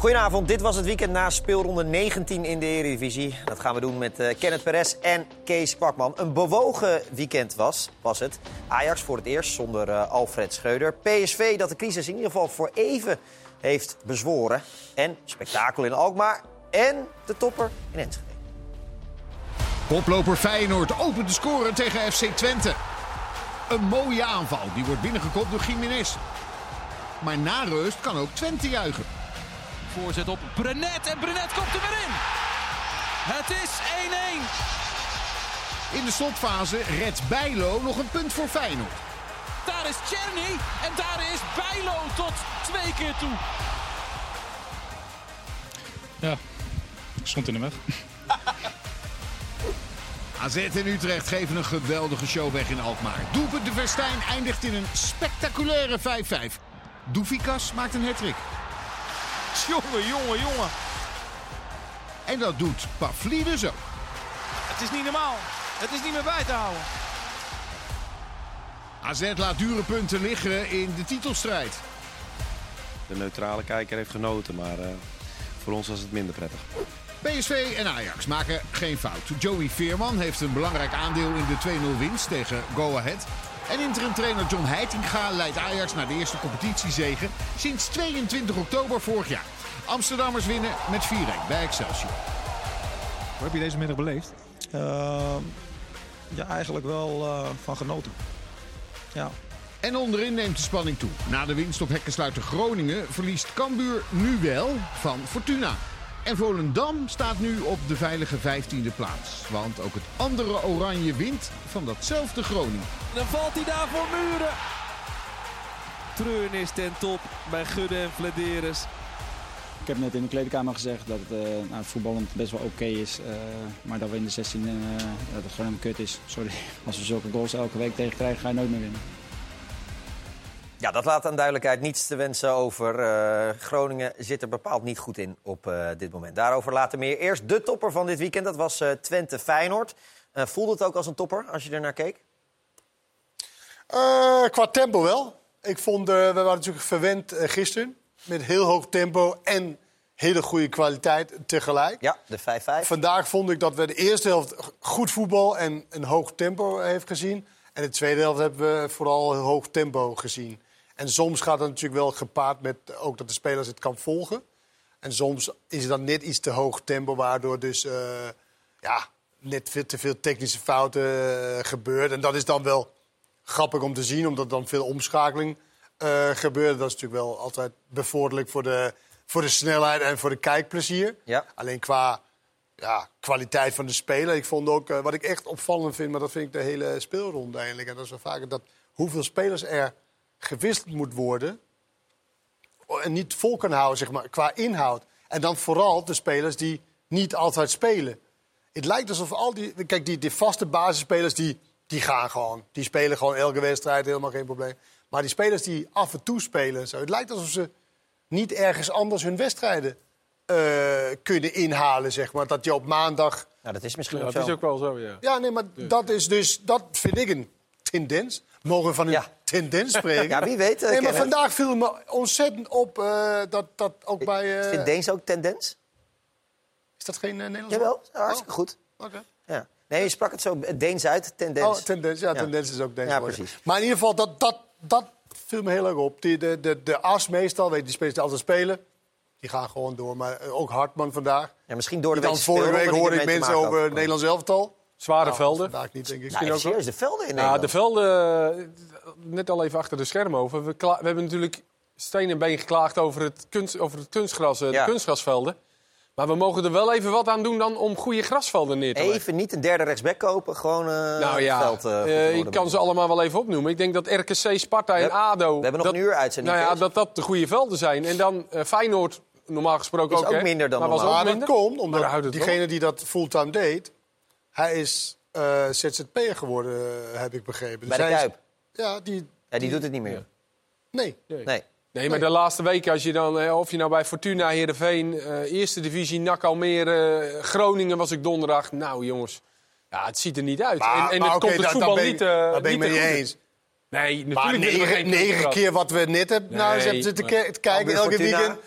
Goedenavond, dit was het weekend na speelronde 19 in de Eredivisie. Dat gaan we doen met uh, Kenneth Perez en Kees Kwakman. Een bewogen weekend was, was het. Ajax voor het eerst zonder uh, Alfred Schreuder. PSV dat de crisis in ieder geval voor even heeft bezworen. En spektakel in Alkmaar. En de topper in Enschede. Koploper Feyenoord opent de score tegen FC Twente. Een mooie aanval, die wordt binnengekopt door Jiménez. Maar na rust kan ook Twente juichen. Voorzet op Brenet en Brenet komt er weer in. Het is 1-1. In de slotfase redt Bijlo nog een punt voor Feyenoord. Daar is Czerny en daar is Bijlo tot twee keer toe. Ja, stond in de weg. AZ en Utrecht geven een geweldige show weg in Alkmaar. Doelpunt de Verstijn eindigt in een spectaculaire 5-5. Doefikas maakt een hattrick. Jongen, jongen, jongen. En dat doet Pavlidis ook. Het is niet normaal. Het is niet meer bij te houden. AZ laat dure punten liggen in de titelstrijd. De neutrale kijker heeft genoten, maar uh, voor ons was het minder prettig. PSV en Ajax maken geen fout. Joey Veerman heeft een belangrijk aandeel in de 2-0 winst tegen Go Ahead. En interim-trainer John Heitinga leidt Ajax naar de eerste competitiezege sinds 22 oktober vorig jaar. Amsterdammers winnen met 4-1 bij Excelsior. Hoe heb je deze middag beleefd? Uh, ja, eigenlijk wel uh, van genoten. Ja. En onderin neemt de spanning toe. Na de winst op hekkensluiter Groningen verliest Cambuur nu wel van Fortuna. En Volendam staat nu op de veilige 15e plaats. Want ook het andere Oranje wint van datzelfde Groningen. Dan valt hij daar voor muren. Treurnis ten top bij Gudde en Flederis. Ik heb net in de kleedkamer gezegd dat het, uh, nou, het voetballend best wel oké okay is. Uh, maar dat we in de 16 uh, dat het gewoon een kut is. Sorry. Als we zulke goals elke week tegen krijgen, ga je nooit meer winnen. Ja, dat laat aan duidelijkheid niets te wensen over. Uh, Groningen zit er bepaald niet goed in op uh, dit moment. Daarover later meer. Eerst de topper van dit weekend, dat was uh, Twente Feyenoord. voelde het ook als een topper als je er naar keek? Qua tempo wel. Ik vond, we waren natuurlijk verwend gisteren met heel hoog tempo en hele goede kwaliteit tegelijk. Ja, de 5-5. Vandaag vond ik dat we de eerste helft goed voetbal en een hoog tempo heeft gezien. En de tweede helft hebben we vooral een hoog tempo gezien. En soms gaat het natuurlijk wel gepaard met ook dat de spelers het kan volgen. En soms is het dan net iets te hoog tempo, waardoor dus ja, net te veel technische fouten gebeurt. En dat is dan wel grappig om te zien, omdat dan veel omschakeling uh, gebeurt. Dat is natuurlijk wel altijd bevorderlijk voor de, voor de snelheid en voor de kijkplezier. Ja. Alleen qua ja, kwaliteit van de speler. Ik vond ook, wat ik echt opvallend vind, maar dat vind ik de hele speelronde eigenlijk. En dat is wel vaker dat hoeveel spelers er gewisseld moet worden. En niet vol kan houden, zeg maar, qua inhoud. En dan vooral de spelers die niet altijd spelen. Het lijkt alsof al die. Kijk, die, die vaste basisspelers die, die gaan gewoon. Die spelen gewoon elke wedstrijd, helemaal geen probleem. Maar die spelers die af en toe spelen, zo, het lijkt alsof ze niet ergens anders hun wedstrijden uh, kunnen inhalen, zeg maar. Dat je op maandag. Nou, dat is misschien ja, ook dat zo. is ook wel zo, ja. Ja, nee, maar dat is dus. Dat vind ik een tendens. Mogen we van een Ja. tendens spreken? Ja, wie weet. eh, Nee, maar vandaag viel me ontzettend op uh, dat, dat ook bij... Uh, Vindt Deens ook tendens? is dat geen uh, Nederlands Jawel, hartstikke goed. Oh, oké. Ja. Nee, je sprak het zo eh, Deens uit, tendens. Oh, tendens. Ja, tendens is ook Deens Ja, precies. Maar in ieder geval, dat, dat, dat viel me heel erg op. Die, de, de, de as meestal, weet je, die spelers die altijd spelen... die gaan gewoon door. Maar eh, ook Hartman vandaag. ja, misschien door de Die week dan vorige week hoorde ik mensen over het Nederlands elftal. Zware Nou, velden. Vandaag niet, denk ik. Nou, even serieus, de velden in Nou, de Nederland. velden, eh, net al even achter de schermen over. We, kla- we hebben natuurlijk steen en been geklaagd over het, kunst, over het kunstgras, Ja. de kunstgrasvelden. Maar we mogen er wel even wat aan doen dan om goede grasvelden neer te leggen. Even niet een derde rechtsback kopen, gewoon eh Nou ja, veld. eh, eh, ik kan ze allemaal wel even opnoemen. Ik denk dat RKC, Sparta en We- ADO... we hebben nog dat, een uur uitzending, Nou ja, dat dat de goede velden zijn. En dan eh, Feyenoord, normaal gesproken Is ook, ook hè, minder dan maar was normaal. ook Maar dat minder. komt omdat diegene die dat fulltime deed... hij is eh, ZZP'er geworden, heb ik begrepen. Bij de is- Kuip. Ja, die... Ja, die doet het niet meer. Nee. Nee. Nee, maar de laatste weken, als je dan, eh, of je nou bij Fortuna, Heerenveen, eh Eerste Divisie, NAC Almere, eh, Groningen was ik donderdag. Nou jongens, ja, het ziet er niet uit. Maar, en en maar het komt het voetbal niet, daar ben ik niet eens. Nee, Maar natuurlijk we negen, keer wat we net hebben nou, Nee, eens even zitten maar- ki- te kijken elke weekend.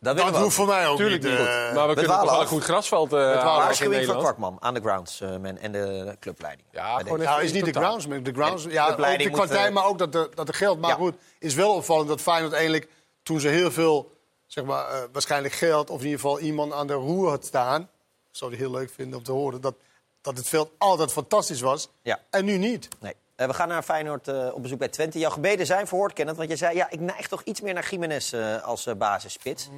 Dat ook hoeft voor mij ook Tuurlijk niet. niet. eh, maar we kunnen toch wel een goed grasveld uh, Waarschuwing van. Kwakman aan de groundsman en de clubleiding. Ja, gewoon. Nou, is niet de totaal. groundsman. De grounds, Nee, ja, de ook de eh, maar ook dat de, dat de geld. Maar Ja. goed, is wel opvallend dat Feyenoord eigenlijk... toen ze heel veel, zeg maar, waarschijnlijk geld... of in ieder geval iemand aan de roer had staan... zou die heel leuk vinden om te horen... dat, dat het veld altijd fantastisch was. Ja. En nu niet. Nee. Eh, we gaan naar Feyenoord eh, op bezoek bij Twente. Jouw gebeden zijn verhoord, Kenneth. Want je zei, ja, ik neig toch iets meer naar Jiménez eh, als basisspits.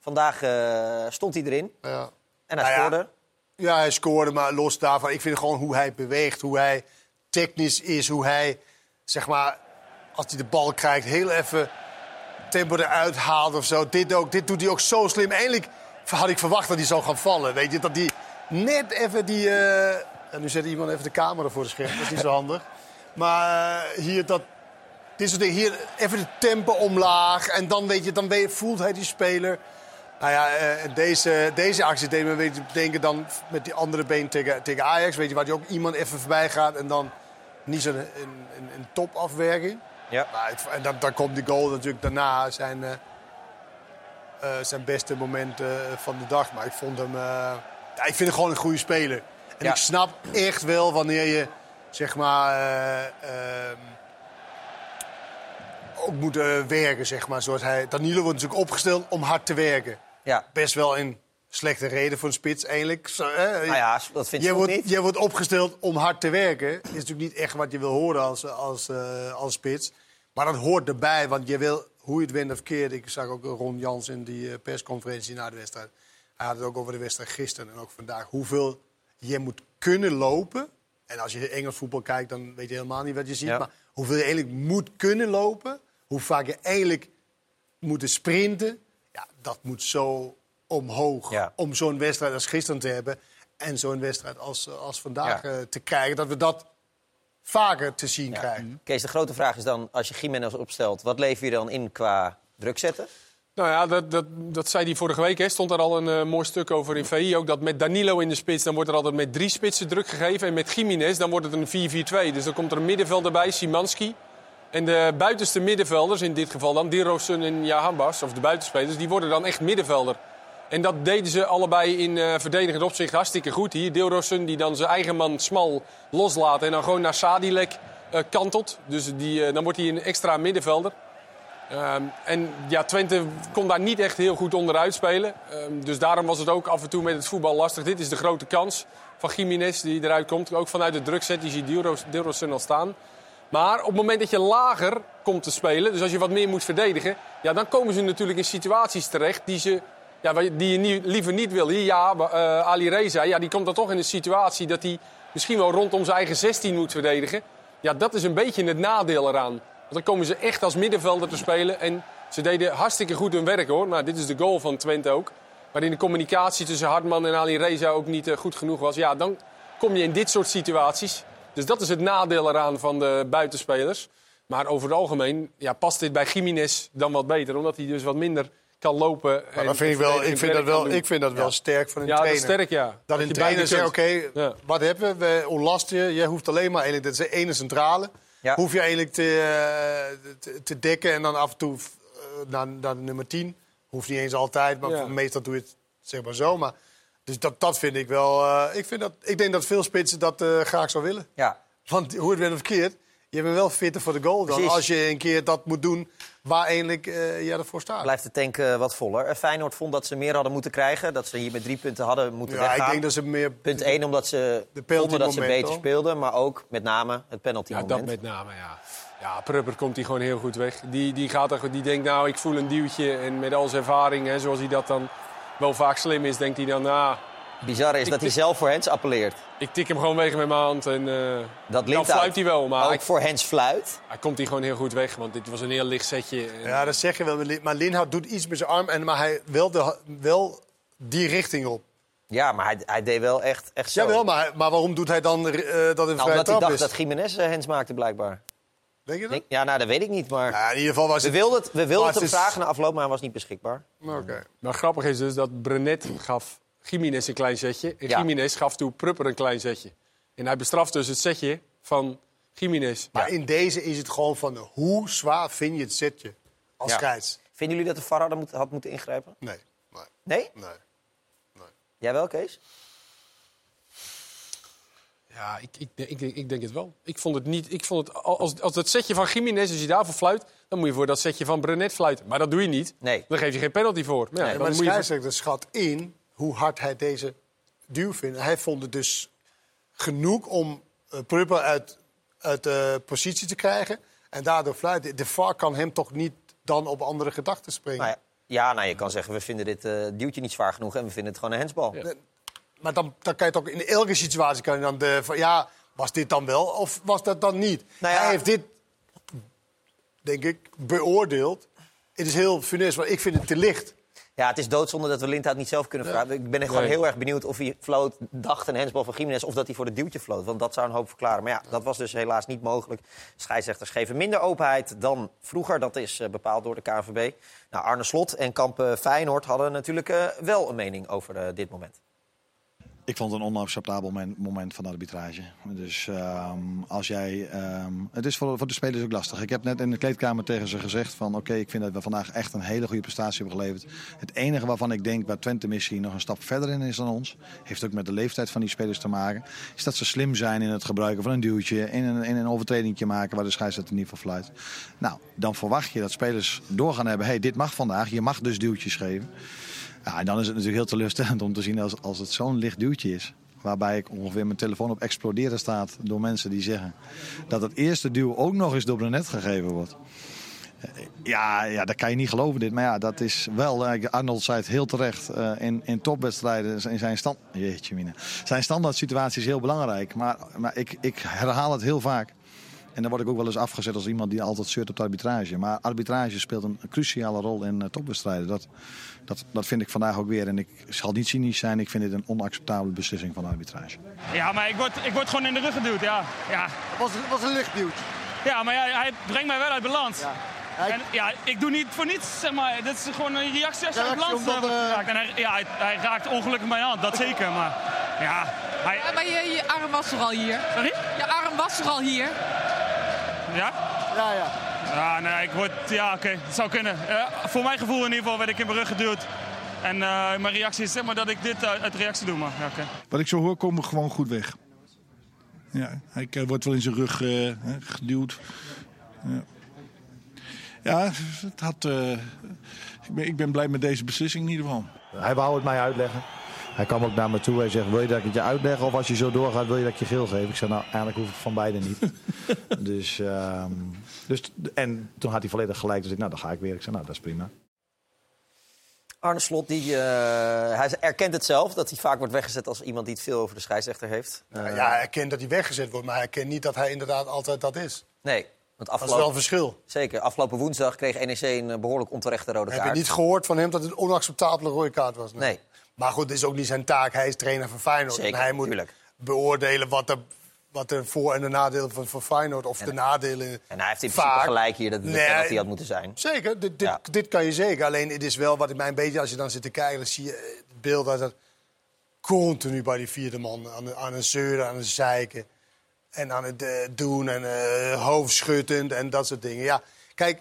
Vandaag eh, stond hij erin Ja. en hij Nou scoorde. Ja, hij scoorde, maar los daarvan... ik vind gewoon hoe hij beweegt, hoe hij technisch is... hoe hij, zeg maar, als hij de bal krijgt... heel even tempo eruit haalt of zo. Dit, ook, dit doet hij ook zo slim. Eindelijk had ik verwacht dat hij zou gaan vallen. Weet je, dat hij net even die... en nu zet iemand even de camera voor de scherm, dat is niet zo handig. Maar eh, hier dat... Dit soort dingen, hier even de tempo omlaag. En dan, weet je, dan weet je, voelt hij die speler... Nou ja, eh, deze, deze actie deed me weet je, denken dan met die andere been tegen, tegen Ajax. Weet je, waar die ook iemand even voorbij gaat en dan niet zo'n een, een, een topafwerking. Ja. Maar en dan, dan komt die goal natuurlijk daarna zijn, eh, zijn beste moment eh, van de dag. Maar ik vond hem, ja, ik vind hem gewoon een goede speler. En Ja. ik snap echt wel wanneer je, zeg maar, eh, ehm, ook moet eh, werken, zeg maar. Zoals hij, Danilo wordt natuurlijk opgesteld om hard te werken Ja. best wel een slechte reden voor een spits, eigenlijk. Zo? Nou ja, dat vindt je wordt, niet. je wordt opgesteld om hard te werken. is natuurlijk niet echt wat je wil horen als, als, eh, als spits. Maar dat hoort erbij, want je wil, hoe je het wint of keert... Ik zag ook Ron Jans in die eh, persconferentie na de wedstrijd. Hij had het ook over de wedstrijd gisteren en ook vandaag. Hoeveel je moet kunnen lopen. En als je Engels voetbal kijkt, dan weet je helemaal niet wat je ziet. Ja. Maar hoeveel je eigenlijk moet kunnen lopen. Hoe vaak je eigenlijk moeten sprinten. Ja, dat moet zo omhoog. Ja. Om zo'n wedstrijd als gisteren te hebben. En zo'n wedstrijd als, als vandaag Ja. eh, te krijgen. Dat we dat vaker te zien krijgen. Kees, de grote vraag is dan, als je Jiménez opstelt... wat lever je dan in qua druk zetten? Nou ja, dat, dat, dat zei hij vorige week. Hè. Stond er al een eh, mooi stuk over in VI. Ook dat met Danilo in de spits, dan wordt er altijd met drie spitsen druk gegeven. En met Jiménez, dan wordt het een 4-4-2. Dus dan komt er een middenvelder bij, Simanski. En de buitenste middenvelders, in dit geval dan Dirosun en Jahambas, of de buitenspelers, die worden dan echt middenvelder. En dat deden ze allebei in eh verdedigend opzicht hartstikke goed. Hier Dilrosun die dan zijn eigen man smal loslaat en dan gewoon naar Sadilek eh, kantelt. Dus die, dan wordt hij een extra middenvelder. Ehm, en ja, Twente kon daar niet echt heel goed onderuit spelen. Ehm, dus daarom was het ook af en toe met het voetbal lastig. Dit is de grote kans van Jiménez die eruit komt. Ook vanuit de drukzet, die ziet Dilros- Dilrosun al staan. Maar op het moment dat je lager komt te spelen, dus als je wat meer moet verdedigen... Ja, dan komen ze natuurlijk in situaties terecht die, ze, ja, die je liever niet wil. Hier, ja, eh, Ali Reza, ja, die komt dan toch in een situatie dat hij misschien wel rondom zijn eigen 16 moet verdedigen. Ja, dat is een beetje het nadeel eraan. Dan komen ze echt als middenvelder te spelen. En ze deden hartstikke goed hun werk hoor. Nou, dit is de goal van Twente ook. Waarin de communicatie tussen Hartman en Ali Reza ook niet eh, goed genoeg was. Ja, dan kom je in dit soort situaties. Dus dat is het nadeel eraan van de buitenspelers. Maar over het algemeen ja, past dit bij Jiménez dan wat beter. Omdat hij dus wat minder kan lopen. Maar dat vind ik, wel, ik vind dat wel, ik vind dat wel sterk van een Ja, dat trainer. is sterk, ja. Dat een trainer zegt, oké. Ja. wat hebben we? We ontlast je. Jij hoeft alleen maar eigenlijk, dat is de ene centrale. Ja. Hoef je eigenlijk te, eh, te, te dekken en dan af en toe eh, naar, naar nummer 10. Hoeft niet eens altijd, maar Ja. meestal doe je het zeg maar zo. Maar, dus dat, dat vind ik wel... eh, ik, vind dat, ik denk dat veel spitsen dat graag zou willen. Ja, Want hoe het of keert, je bent wel fitter voor de goal dan Precies. als je een keer dat moet doen waar eigenlijk eh jij ervoor staat. blijft de tank eh, wat voller. Eh, Feyenoord vond dat ze meer hadden moeten krijgen. Dat ze hier met drie punten hadden moeten ja, weggaan. ik denk dat ze meer... Punt 1 omdat ze vonden dat ze beter speelden. Maar ook met name het penalty Ja, moment. dat met name, ja. Ja, Prupper komt hij gewoon heel goed weg. Die, die, gaat er, die denkt, nou, ik voel een duwtje. En met al zijn ervaring, hè, zoals hij dat dan wel vaak slim is, denkt hij dan, nou, Bizar is Ik- dat hij ik- zelf voor Hens appelleert. ik tik hem gewoon weg met mijn hand. En eh, Dat dan fluit hij wel, maar ook hij, voor Hens fluit. hij komt hij gewoon heel goed weg. Want dit was een heel licht setje. En- Ja, dat zeg je wel. maar Lin- Maar Linhout doet iets met zijn arm, en, maar hij wel, de, wel die richting op. Ja, maar hij, hij deed wel echt, echt zo. Jawel, maar, maar waarom doet hij dan eh, dat een nou, vrije omdat hij dacht is? dat Jiménez eh, Hens maakte blijkbaar. Denk je dat? Denk- ja, nou, dat weet ik niet. Maar Ja, in ieder geval was we het... wilden het, we wilden het hem is- vragen na afloop, maar hij was niet beschikbaar. Oké. Maar grappig is dus dat Brenet gaf Jiménez een klein setje. En Ja. Jiménez gaf toe Prupper een klein setje. En hij bestraft dus het setje van Jiménez. Maar in deze is het gewoon van hoe zwaar vind je het setje als Ja. scheids? Vinden jullie dat de VAR moet- had moeten ingrijpen? Nee. Nee? Nee. Jij wel, Kees? Ja, ik, ik, ik, denk- ik denk het wel. Ik vond het niet. Ik vond het, als, als dat setje van Jiménez, als je daarvoor fluit, dan moet je voor dat setje van Brenet fluiten. Maar dat doe je niet. Nee. Dan geef je geen penalty voor. Maar ja, Nee, dan maar de moet je scheidsrechter schat in hoe hard hij deze duw vindt. Hij vond het dus genoeg om uh, Pruppel uit, uit de positie te krijgen. En daardoor fluiten. De VAR kan hem toch niet dan op andere gedachten springen. Nou ja, ja, nou, je kan zeggen, we vinden dit eh, duwtje niet zwaar genoeg en we vinden het gewoon een hensbal. Maar dan, dan kan je toch in elke situatie kan je dan de van, ja, was dit dan wel of was dat dan niet? Nou ja- Hij heeft dit, denk ik, beoordeeld. Het is heel funest, maar ik vind het te licht. Ja, het is doodzonde dat we Lindhout niet zelf kunnen vragen. Ik ben echt gewoon Nee. heel erg benieuwd of hij floot, dacht een hensbal van Jiménez... of dat hij voor het duwtje floot. Want dat zou een hoop verklaren. Maar ja, dat was dus helaas niet mogelijk. Scheidsrechters geven minder openheid dan vroeger. Dat is eh, bepaald door de KNVB. Nou, Arne Slot en kamp eh, Feyenoord hadden natuurlijk eh, wel een mening over dit moment. Ik vond het een onacceptabel men- moment van de arbitrage. Dus ehm, als jij. ehm, het is voor, voor de spelers ook lastig. Ik heb net in de kleedkamer tegen ze gezegd: van oké, ik vind dat we vandaag echt een hele goede prestatie hebben geleverd. Het enige waarvan ik denk waar Twente misschien nog een stap verder in is dan ons, heeft ook met de leeftijd van die spelers te maken. Is dat ze slim zijn in het gebruiken van een duwtje, in een, een overtreding maken waar de scheidsrechter niet voor fluit. Nou, dan verwacht je dat spelers doorgaan hebben: hey, dit mag vandaag, je mag dus duwtjes geven. Ja, en dan is het natuurlijk heel teleurstellend om te zien als, als het zo'n licht duwtje is. Waarbij ik ongeveer mijn telefoon op exploderen staat door mensen die zeggen dat het eerste duw ook nog eens door Brenet gegeven wordt. Eh, Ja, ja, dat kan je niet geloven dit. Maar ja, dat is wel, eh, Arnold zei het heel terecht, eh, in, in topwedstrijden in zijn, stand, jeetje mine. zijn standaard situatie is heel belangrijk. Maar, maar ik, ik herhaal het heel vaak. En dan word ik ook wel eens afgezet als iemand die altijd zeurt op de arbitrage. Maar arbitrage speelt een cruciale rol in eh, topwedstrijden. Dat, dat, dat vind ik vandaag ook weer. En ik zal niet cynisch zijn. Ik vind dit een onacceptabele beslissing van de arbitrage. Ja, maar ik word, ik word gewoon in de rug geduwd, ja. Ja, Was, het was een lichtduwtje. ja maar ja, hij brengt mij wel uit balans. En ja, ik doe niet voor niets, zeg maar. Dit is gewoon een reactie als je uit balans omdat, eh, wordt eh, geraakt. En hij, ja, hij, hij raakt ongelukkig mijn hand, dat zeker. Maar ja, hij... Ja, maar je, je arm was toch al hier? Sorry? Je arm was toch al hier? Ja? Ja, ja. Ja, nee, ik word... Ja, oké, het zou kunnen. Eh, voor mijn gevoel in ieder geval werd ik in mijn rug geduwd. En eh, mijn reactie is zeg maar dat ik dit uit, uit reactie doe, maar ja, oké. Wat ik zo hoor, komen we gewoon goed weg. Ja, hij eh, wordt wel in zijn rug eh, hè, geduwd. Ja, ja het had, eh, ik, ben, ik ben blij met deze beslissing in ieder geval. Hij wou het mij uitleggen. Hij kwam ook naar me toe. Hij zegt, wil je dat ik het je uitleg? Of als je zo doorgaat, wil je dat ik je geel geef? Ik zei, nou, eigenlijk hoeft het van beide niet. dus, ehm, dus, en toen had hij volledig gelijk. Dus ik, nou, dan ga ik weer. Ik zei, nou, dat is prima. Arne Slot, die, eh, hij erkent het zelf, dat hij vaak wordt weggezet als iemand die het veel over de scheidsrechter heeft. Nou Eh, ja, hij erkent dat hij weggezet wordt, maar hij erkent niet dat hij inderdaad altijd dat is. Nee, want Dat is wel een verschil. zeker. Afgelopen woensdag kreeg NEC een eh, behoorlijk onterechte rode Heb kaart. je niet gehoord van hem dat het een onacceptabele rode kaart was? Nee. Maar goed, dit is ook niet zijn taak. Hij is trainer van Feyenoord. Zeker, en hij moet tuurlijk. beoordelen wat de, wat de voor- en de nadelen van, van Feyenoord... of de nadelen En hij heeft in vaak- principe gelijk hier dat het Nee, een penalty had moeten zijn. Zeker, dit, dit, Ja. dit kan je zeker. Alleen het is wel wat ik mij een beetje, als je dan zit te kijken, dan zie je eh, het beeld dat het continu bij die vierde man aan, aan het zeuren, aan het zeiken. En aan het eh, doen en eh hoofdschuddend en dat soort dingen. Ja, kijk,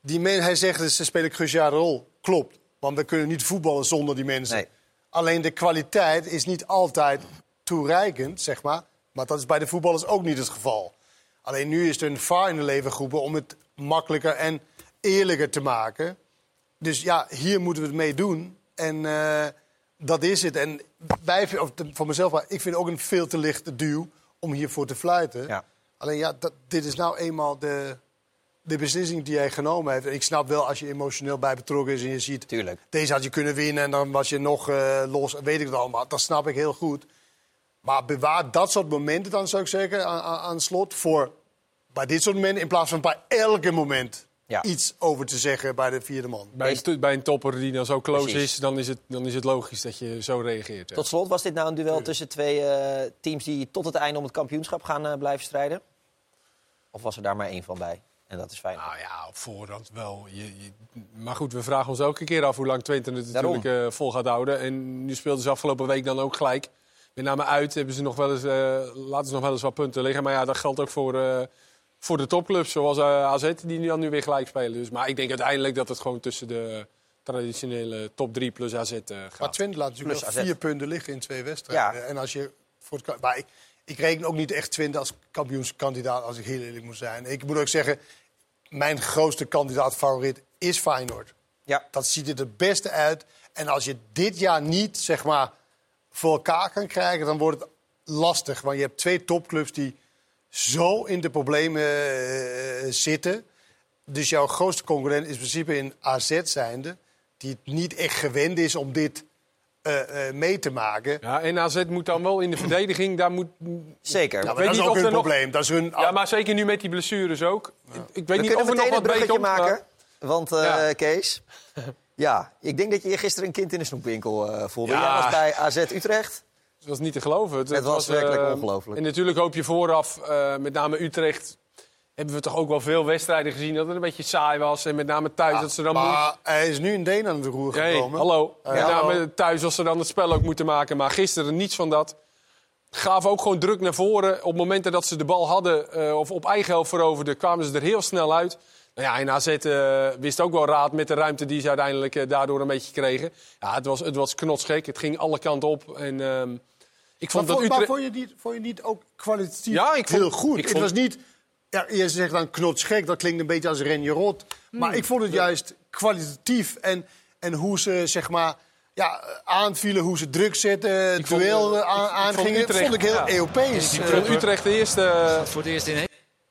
die men, hij zegt dat ze spelen een cruciale rol. Klopt, want we kunnen niet voetballen zonder die mensen. Nee. Alleen de kwaliteit is niet altijd toereikend, zeg maar. Maar dat is bij de voetballers ook niet het geval. Alleen nu is er een VAR in de leven geroepen om het makkelijker en eerlijker te maken. Dus ja, hier moeten we het mee doen. En eh, dat is het. En wij, of voor mezelf, ik vind ook een veel te lichte duw om hiervoor te fluiten. Ja. Alleen ja, dat, dit is nou eenmaal de, de beslissing die hij genomen heeft. En ik snap wel als je emotioneel bij betrokken is en je ziet... Tuurlijk. Deze had je kunnen winnen en dan was je nog eh, los, weet ik het allemaal. Dat snap ik heel goed. Maar bewaar dat soort momenten dan, zou ik zeggen, aan, aan, aan slot... voor bij dit soort momenten in plaats van bij elke moment... Ja. iets over te zeggen bij de vierde man. Bij een, tu- bij een topper die dan zo close Precies. is, dan is, het, dan is het logisch dat je zo reageert. ja. Tot slot, was dit nou een duel tussen twee eh, teams die tot het einde om het kampioenschap gaan eh, blijven strijden? Of was er daar maar één van bij? En dat is fijn. Nou ja, op voorhand wel. Je, je- maar goed, we vragen ons elke keer af hoe lang Twente het Daarom. natuurlijk eh, vol gaat houden. En nu speelden ze afgelopen week dan ook gelijk. Met name uit hebben ze nog wel eens, eh, laten ze nog wel eens wat punten liggen. Maar ja, dat geldt ook voor, eh, voor de topclubs zoals AZ, die nu dan nu weer gelijk spelen. Dus, maar ik denk uiteindelijk dat het gewoon tussen de, traditionele top 3 plus AZ eh, gaat. Maar Twente laat natuurlijk Plus wel AZ. vier punten liggen in twee wedstrijden. En als je voor het, maar ik, ik reken ook niet echt Twente als kampioenskandidaat, als ik heel eerlijk moet zijn. Ik moet ook zeggen, mijn grootste kandidaat-favoriet is Feyenoord. Ja. Dat ziet er het beste uit. En als je dit jaar niet, zeg maar, voor elkaar kan krijgen, dan wordt het lastig. Want je hebt twee topclubs die zo in de problemen eh, zitten. Dus jouw grootste concurrent is in principe in AZ zijnde. Die het niet echt gewend is om dit eh, eh, mee te maken. Ja, en AZ moet dan wel in de verdediging, daar moet... Zeker. Ja, weet dat is niet ook hun er nog- probleem. Dat is hun... Ja, maar zeker nu met die blessures ook. Ik weet We niet of kunnen er nog een wat beter komt, maar- maken. Want eh, Ja. Kees, ja, ik denk dat je gisteren een kind in de snoepwinkel eh voelde. Ja. Jij was bij AZ Utrecht. Het was niet te geloven. Het, Het was werkelijk eh, ongelooflijk. En natuurlijk hoop je vooraf, eh, met name Utrecht... hebben we toch ook wel veel wedstrijden gezien dat het een beetje saai was. En met name thuis dat ze dan... Maar hij is nu een Deen aan de roer Hey, gekomen. hallo. Eh, Met hallo. name thuis als ze dan het spel ook moeten maken. Maar gisteren niets van dat. Gaven ook gewoon druk naar voren. Op momenten dat ze de bal hadden eh, of op eigen helft veroverden... kwamen ze er heel snel uit. Nou ja, en AZ eh, wist ook wel raad met de ruimte die ze uiteindelijk daardoor een beetje kregen. Ja, het was, het was knotsgek. Het ging alle kanten op. En, ehm, ik vond maar, dat vond, maar vond, je niet, vond je niet ook kwalitatief Ja, ik vond- heel goed? ik Het vond- was niet... Ja, je zegt dan knotsgek, dat klinkt een beetje als Renje Rot. Maar Hmm. ik vond het juist kwalitatief. En, en hoe ze, zeg maar, ja, aanvielen, hoe ze druk zetten, Ik vond, duel eh, aan, ik- ik vond aangingen. Dat vond ik heel ja. Europees. Ik eh. vond Utrecht de eerste... Voor het eerst in.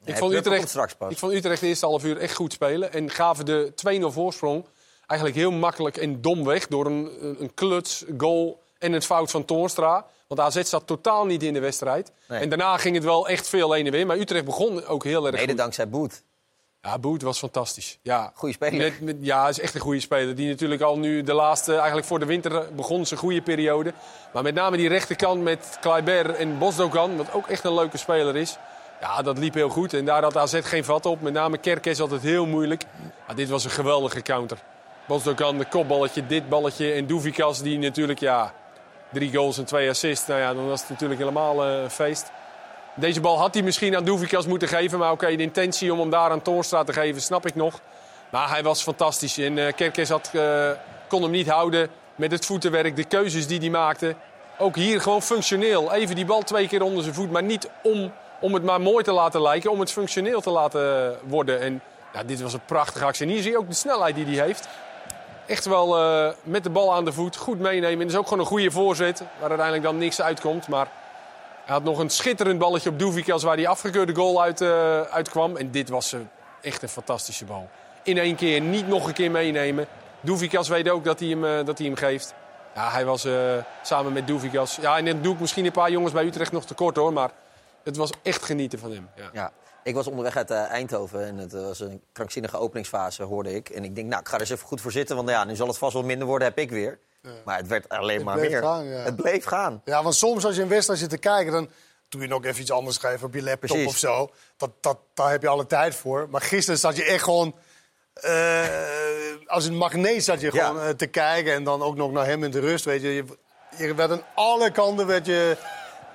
Ik vond, Utrecht, komt straks pas. ik vond Utrecht de eerste half uur echt goed spelen. En gaven de 2-0 voorsprong eigenlijk heel makkelijk en dom weg. Door een, een kluts, goal en een fout van Toornstra. Want AZ zat totaal niet in de wedstrijd. Nee. En daarna ging het wel echt veel heen en weer. Maar Utrecht begon ook heel erg Mede goed. dankzij Boet. Ja, Boet was fantastisch. Ja. Goeie speler. Met, met- ja, hij is echt een goede speler. Die natuurlijk al nu de laatste, eigenlijk voor de winter begon zijn goede periode. Maar met name die rechterkant met Kleiber en Bosdogan, wat ook echt een leuke speler is. Ja, dat liep heel goed. En daar had AZ geen vat op. Met name Kerkes altijd heel moeilijk. Maar dit was een geweldige counter. Bosdogan, de kopballetje, dit balletje. En Doevikas, die natuurlijk, ja, drie goals en twee assists. Nou ja, dan was het natuurlijk helemaal eh, een feest. Deze bal had hij misschien aan Doevikas moeten geven. Maar oké, de intentie om hem daar aan Toornstra te geven, snap ik nog. Maar hij was fantastisch. En Kerkes had, eh, kon hem niet houden met het voetenwerk. De keuzes die hij maakte. Ook hier gewoon functioneel. Even die bal twee keer onder zijn voet. Maar niet om, om het maar mooi te laten lijken. Om het functioneel te laten worden. En ja, dit was een prachtige actie. En hier zie je ook de snelheid die hij heeft. Echt wel eh, met de bal aan de voet. Goed meenemen. En is ook gewoon een goede voorzet. Waar uiteindelijk dan niks uitkomt. Maar hij had nog een schitterend balletje op Doevikas waar die afgekeurde goal uit, eh, uitkwam. En dit was eh, echt een fantastische bal. In één keer, niet nog een keer meenemen. Doevikas weet ook dat hij hem, dat hij hem geeft. Ja, hij was samen met Doevikas. Ja, en dan doe ik misschien een paar jongens bij Utrecht nog tekort hoor. Maar het was echt genieten van hem. Ja. Ik was onderweg uit eh, Eindhoven en het was een krankzinnige openingsfase, hoorde ik. En ik denk, nou, ik ga er eens even goed voor zitten, want ja, nu zal het vast wel minder worden, heb ik weer. Maar het werd alleen Het maar meer. gaan, ja. Het bleef gaan. Ja, want soms als je een wedstrijd zit te kijken, dan doe je nog even iets anders schrijven op je laptop Precies. of zo. Dat, dat, daar heb je alle tijd voor. Maar gisteren zat je echt gewoon. eh, als een magneet zat je Ja. gewoon eh, te kijken. En dan ook nog naar hem in de rust. Weet je, je, je werd aan alle kanten werd je.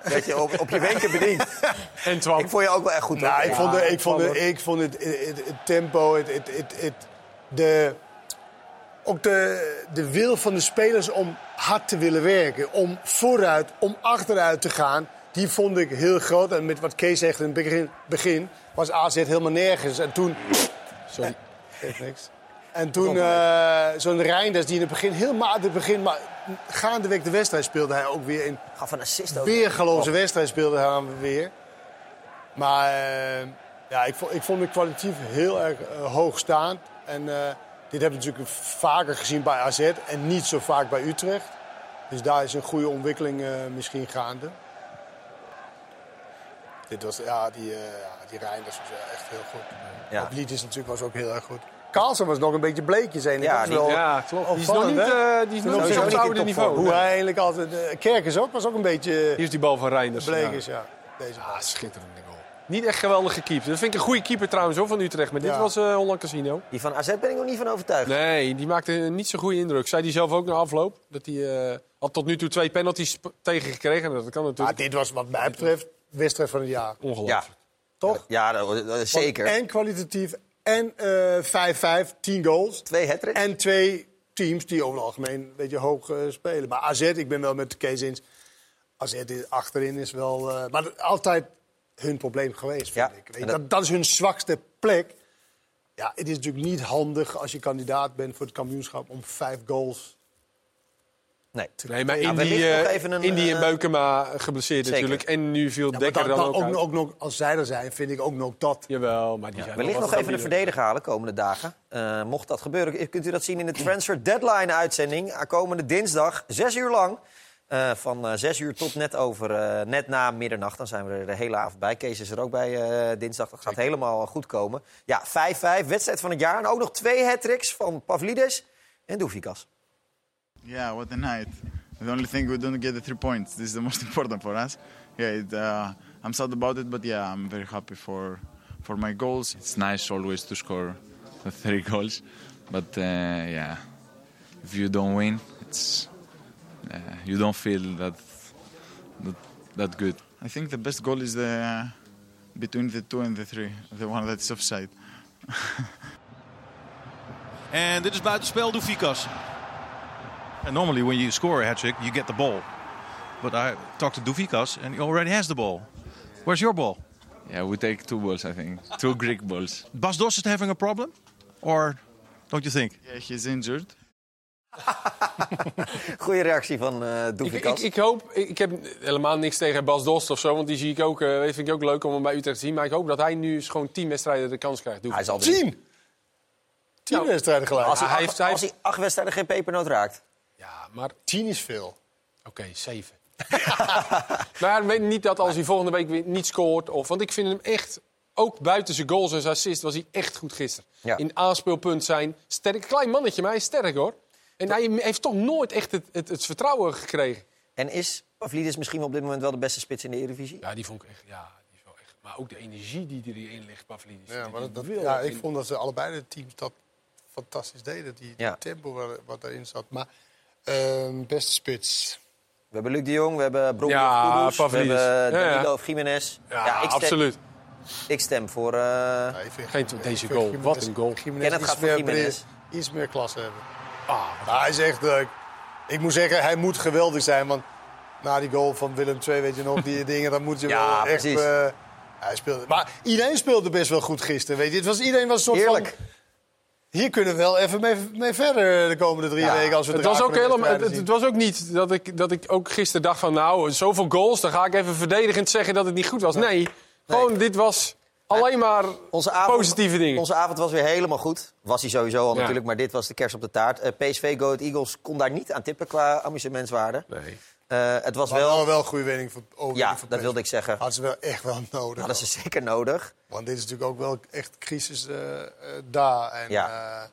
Weet je, op, op je wenken bediend. En Twan. Ik vond je ook wel echt goed. Nou, ik vond, de, ik vond, de, ik vond het, het, het- het tempo, het, het, het, het- de, ook de, de wil van de spelers om hard te willen werken. Om vooruit, om achteruit te gaan. Die vond ik heel groot. En met wat Kees zegt in het begin, begin was AZ helemaal nergens. En toen... Sorry. Geeft niks. En toen eh, zo'n Reinders die in het begin heel matig begin... maar gaandeweg de wedstrijd speelde hij ook weer in... Gaf een assist ook. Weergeloze wedstrijd speelde hij dan weer. Maar eh, ja, ik vond, ik vond het kwalitatief heel erg eh, hoog staand. En eh, dit hebben we natuurlijk vaker gezien bij AZ en niet zo vaak bij Utrecht. Dus daar is een goede ontwikkeling misschien gaande. Dit was, ja, die, die Reinders was echt heel goed. Ja. Ja. Liedjes natuurlijk was ook heel erg goed. Carlsen was nog een beetje bleekjes heen. Ja, die- wel ja, klopt. Die is nog niet, eh, die is nog niet op het oude niveau. Hoe hij eigenlijk altijd... eh Kerkers ook, was ook een beetje Hier is die bal van Reinders. bleekjes, Ja. ja. Deze Ah, schitterende goal. Niet echt geweldig gekiept. Dat vind ik een goede keeper trouwens hoor, van Utrecht. Maar dit Ja. was eh Holland Casino. Die van AZ ben ik nog niet van overtuigd. Nee, die maakte niet zo'n goede indruk. Zei hij zelf ook na afloop. Dat hij eh, had tot nu toe twee penalties tegengekregen. Dat kan Maar natuurlijk. dit was wat mij betreft wedstrijd van het jaar. Ongelooflijk. Ja, Toch? ja dat, dat is zeker. En kwalitatief. En eh 5-5, 10 goals. Twee hat En twee teams die over het algemeen een beetje hoog eh, spelen. Maar AZ, ik ben wel met Kees eens. AZ achterin is wel... eh, maar altijd hun probleem geweest, vind ik. Weet dat- dat, dat is hun zwakste plek. Ja, het is natuurlijk niet handig als je kandidaat bent voor het kampioenschap... om vijf goals Nee. Nee, maar Ja, Indy, nog eh, even een, Indy en eh, Beukema geblesseerd zeker. natuurlijk. En nu viel Ja, Dekker dan, dan, dan ook ook, nog, als zij er zijn, vind ik ook nog dat. Jawel, maar die zijn Wellicht wel nog wat even een verdediger halen komende dagen. Eh, mocht dat gebeuren, kunt u dat zien in de Transfer Deadline uitzending. Eh, Komende dinsdag, zes uur lang. Eh, van zes uur tot net over, eh, net na middernacht. Dan zijn we er de hele avond bij. Kees is er ook bij eh, dinsdag. Dat gaat helemaal goed komen. Ja, 5-5, wedstrijd van het jaar. En ook nog twee hat van Pavlidis en Doufikas. Yeah, what a night. The only thing we don't get the three points. This is the most important for us. Yeah, it, uh, I'm sad about it, but yeah, I'm very happy for for my goals. It's nice always to score the three goals, but uh, yeah, if you don't win, it's uh, you don't feel that that, that good. I think the best goal is the between the two and the three, the one that is offside. En dit is buitenspel, Doufikas. And normally when you score a hat-trick, you get the ball. But I talked to Doufikas and he already has the ball. Where's your ball? Yeah, we take two balls, I think, two Greek balls. Bas Dost is having a problem? Or don't you think? Yeah, he's injured. Goeie reactie van eh Ik, ik, ik hoop, ik, ik heb helemaal niks tegen Bas Dost of zo, want die zie ik ook, eh, vind ik ook leuk om hem bij Utrecht te zien. Maar ik hoop dat hij nu eens gewoon tien wedstrijden de kans krijgt. Hij zal Tien! Tien wedstrijden gelijk. Als hij, hij acht, heeft- hij als hij acht wedstrijden geen pepernoot raakt. Ja, maar Tien is veel. Oké, zeven. maar weet niet dat als hij volgende week weer niet scoort. Of, want ik vind hem echt, ook buiten zijn goals en zijn assists, was hij echt goed gisteren. Ja. In aanspeelpunt zijn. Sterk, klein mannetje, maar hij is sterk hoor. En hij heeft toch nooit echt het, het, het vertrouwen gekregen. En is Pavlidis misschien op dit moment wel de beste spits in de Eredivisie? Ja, die vond ik echt. Ja, die is wel echt. Maar ook de energie die erin ligt, Pavlidis. Ja, maar dat, ja, ik vond dat ze allebei de teams dat fantastisch deden. Die, die Ja. tempo wat, wat erin zat. Maar ehm, beste spits. We hebben Luc de Jong, we hebben Bronco Ja, we hebben ja. Danilo of Jiménez. Ja, ik stem, absoluut. Ik stem voor... eh, Geen deze goal. Wat een goal. Jiménez Kenneth iets gaat voor meer, Jiménez. iets meer klasse hebben. Ah, hij is echt leuk. Ik moet zeggen, hij moet geweldig zijn. Want na die goal van Willem II, weet je nog, die dingen, dan moet je Ja, wel echt... precies. eh, hij speelde. Maar iedereen speelde best wel goed gisteren. Weet je. Het was, iedereen was een soort Heerlijk. van... Hier kunnen we wel even mee, mee verder de komende drie Ja, weken. Als we het, was ook helemaal, het, was ook niet dat ik, dat ik ook gisteren dacht van... nou, zoveel goals, dan ga ik even verdedigend zeggen dat het niet goed was. Nee, gewoon dit was alleen maar onze avond, positieve dingen. Onze avond was weer helemaal goed. Was hij sowieso al Ja. natuurlijk, maar dit was de kerst op de taart. Eh, PSV Go Eagles kon daar niet aan tippen qua amusementswaarde. Nee. Eh, het was wel... wel, wel een goede winning voor Ja, voor dat wilde ik zeggen. Hadden ze wel echt wel nodig. Hadden ze zeker nodig. Want dit is natuurlijk ook wel echt crisis eh, daar. En, Ja.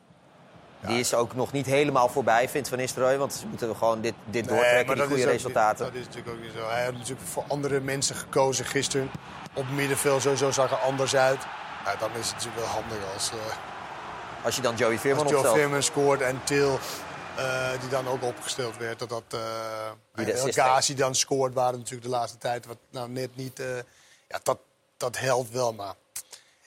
Die is ook nog niet helemaal voorbij, vindt Van Nistelrooy. Want ze moeten gewoon dit, dit Nee, doortrekken, die goede ook resultaten. dat is natuurlijk ook niet zo. Hij had natuurlijk voor andere mensen gekozen gisteren. Op middenveld sowieso zag er anders uit. Nou, dan is het natuurlijk wel handig als, Als je dan Joey Veerman als opstelt. Veerman scoort en Til, eh, die dan ook opgesteld werd. Dat dat, eh Die de en El assist Ghazi dan scoort, waren natuurlijk de laatste tijd wat nou net niet... eh, ja, dat, dat helpt wel, maar...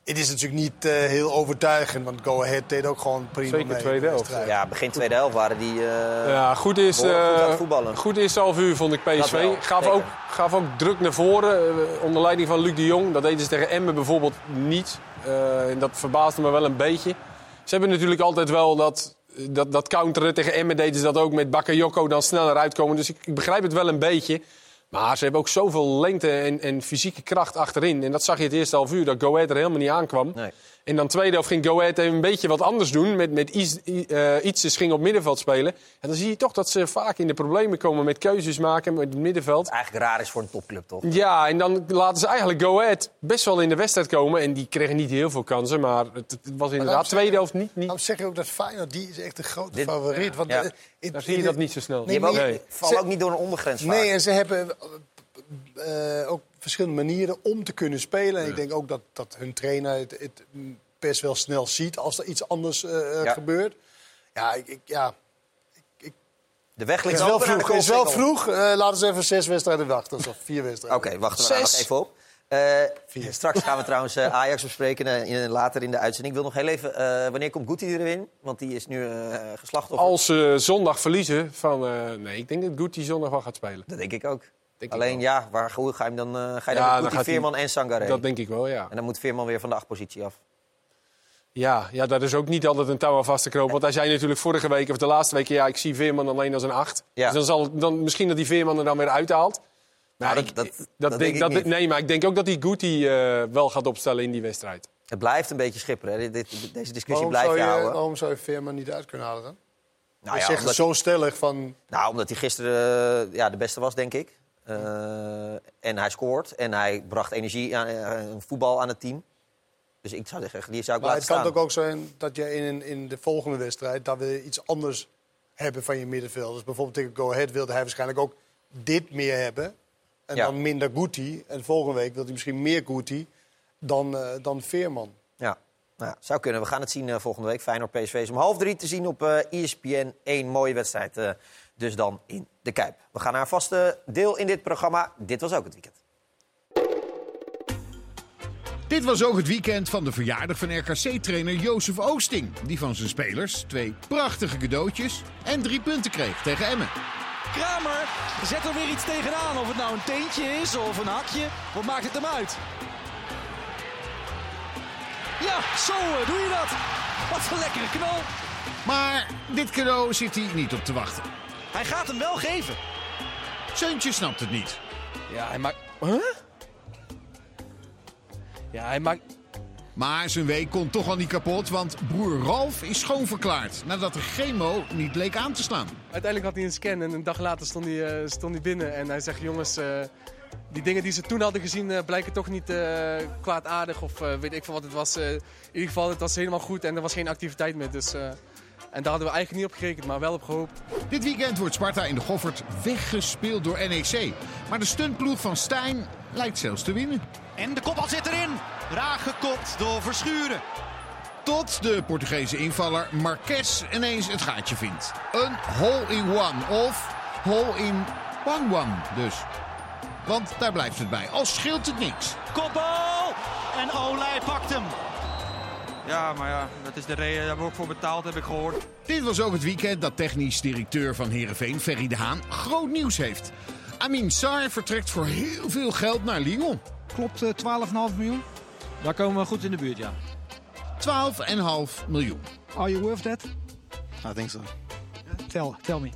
Het is natuurlijk niet eh, heel overtuigend, want Go Ahead deed ook gewoon prima Zeker mee. tweede de helft. Ja, begin tweede helft waren die... eh, Ja, goed is, goed eh, goed eerste half uur vond ik PSV. Gaf zeker. ook, gaf ook druk naar voren, eh, onder leiding van Luc de Jong. Dat deden ze tegen Emmen bijvoorbeeld niet. Eh, en dat verbaasde me wel een beetje. Ze hebben natuurlijk altijd wel dat, dat, dat counteren. Tegen Emmen deden ze dat ook met Bakayoko dan sneller uitkomen. Dus ik, ik begrijp het wel een beetje. Maar ze hebben ook zoveel lengte en, en fysieke kracht achterin. En dat zag je het eerste half uur, dat Go Ahead er helemaal niet aankwam. Nee. En dan tweede helft ging Go Ahead even een beetje wat anders doen. Met, met iets, eh, Ietses ging op middenveld spelen. En dan zie je toch dat ze vaak in de problemen komen met keuzes maken met het middenveld. Eigenlijk raar is voor een topclub, toch? Ja, en dan laten ze eigenlijk Go Ahead best wel in de wedstrijd komen. En die kregen niet heel veel kansen, maar het, het was inderdaad tweede helft niet... niet Daarom zeg ik ook dat Feyenoord, die is echt de grote Dit- favoriet. Want, Ja. Eh, het- daar zie je dat niet zo snel. Nee. vallen Ze- ook niet door een ondergrens vaak. Nee, en ze hebben eh, ook verschillende manieren om te kunnen spelen. En ik denk ook dat, dat hun trainer het, het best wel snel ziet als er iets anders eh, Ja. gebeurt. Ja, ik, ik- ja. De weg Het ligt is wel vroeg. Het is wel vroeg. Eh, laten we eens even zes wedstrijden wachten. Of vier wedstrijden. Oké, wachten we daar nog Zes. even op. Eh, straks gaan we trouwens eh, Ajax bespreken eh, in- later in de uitzending. Ik wil nog heel even... eh, wanneer komt Guti erin? Want die is nu eh geslachtoffer. Als ze zondag verliezen van... eh, nee, ik denk dat Guti zondag wel gaat spelen. Dat denk ik ook. Denk Alleen ja, waar, hoe ga je hem dan... eh, ga je Ja, dan Guti, Veerman en Sangaré? Dat denk ik wel, ja. En dan moet Veerman weer van de achtpositie af. Ja, ja, dat is ook niet altijd een touw aan vast te knopen. Want hij zei natuurlijk vorige week of de laatste week... ja, ik zie Veerman alleen als een acht. Ja. Dus dan zal dan, misschien dat die Veerman er dan weer uithaalt. Maar Nou, ik- dat- dat- dat dat denk, denk ik dat, niet. Nee, maar ik denk ook dat die Guti eh, wel gaat opstellen in die wedstrijd. Het blijft een beetje schipperen. Hè? Deze discussie Waarom blijft je houden. waarom zou je Veerman niet uit kunnen halen dan? Nou je ja, zegt omdat- zo stellig van... Nou, omdat hij gisteren eh, ja, de beste was, denk ik. Eh, en hij scoort. En hij bracht energie, aan, voetbal aan het team. Dus ik zou zeggen, die zou ik Maar laten het kan staan. ook ook zijn dat je in, in de volgende wedstrijd... dat we iets anders hebben van je middenveld. Dus bijvoorbeeld tegen Go Ahead wilde hij waarschijnlijk ook dit meer hebben. En Ja. dan minder Guti. En volgende week wil hij misschien meer Guti dan, eh, dan Veerman. Ja, nou, ja, zou kunnen. We gaan het zien eh, volgende week. Feyenoord PSV is om half drie te zien op eh ESPN. Eén mooie wedstrijd dus dan in de Kuip. We gaan naar een vaste deel in dit programma. Dit was ook het weekend. Dit was ook het weekend van de verjaardag van RKC-trainer Jozef Oosting. Die van zijn spelers twee prachtige cadeautjes en drie punten kreeg tegen Emmen. Kramer zet er weer iets tegenaan. Of het nou een teentje is of een hakje. Wat maakt het hem uit? Ja, zo eh, doe je dat. Wat een lekkere knal. Maar dit cadeau zit hij niet op te wachten. Hij gaat hem wel geven. Seuntje snapt het niet. Ja, hij maakt... Huh? Ja, hij maakt... Maar zijn week kon toch al niet kapot, want broer Ralf is schoonverklaard... nadat de chemo niet leek aan te slaan. Uiteindelijk had hij een scan en een dag later stond hij, eh, stond hij binnen. En hij zegt, jongens, eh, die dingen die ze toen hadden gezien eh, blijken toch niet kwaadaardig. Of weet ik veel wat het was. In ieder geval, het was helemaal goed en er was geen activiteit meer. Dus, en daar hadden we eigenlijk niet op gerekend, maar wel op gehoopt. Dit weekend wordt Sparta in de Goffert weggespeeld door NEC. Maar de stuntploeg van Stijn lijkt zelfs te winnen. En de kopbal zit erin. Raak gekopt door Verschuren. Tot de Portugese invaller Marques ineens het gaatje vindt. Een hole-in-one of hole-in-one-one dus. Want daar blijft het bij, al scheelt het niks. Kopbal! En Olij pakt hem. Ja, maar ja, dat is de reden. Daar hebben we ook voor betaald, heb ik gehoord. Dit was ook het weekend dat technisch directeur van Heerenveen, Ferry de Haan, groot nieuws heeft. Amin Sarr vertrekt voor heel veel geld naar Lyon. Klopt, eh, 12,5 miljoen. Daar komen we goed in de buurt, ja. 12,5 miljoen. Are you worth that? I think so. Tell, tell me.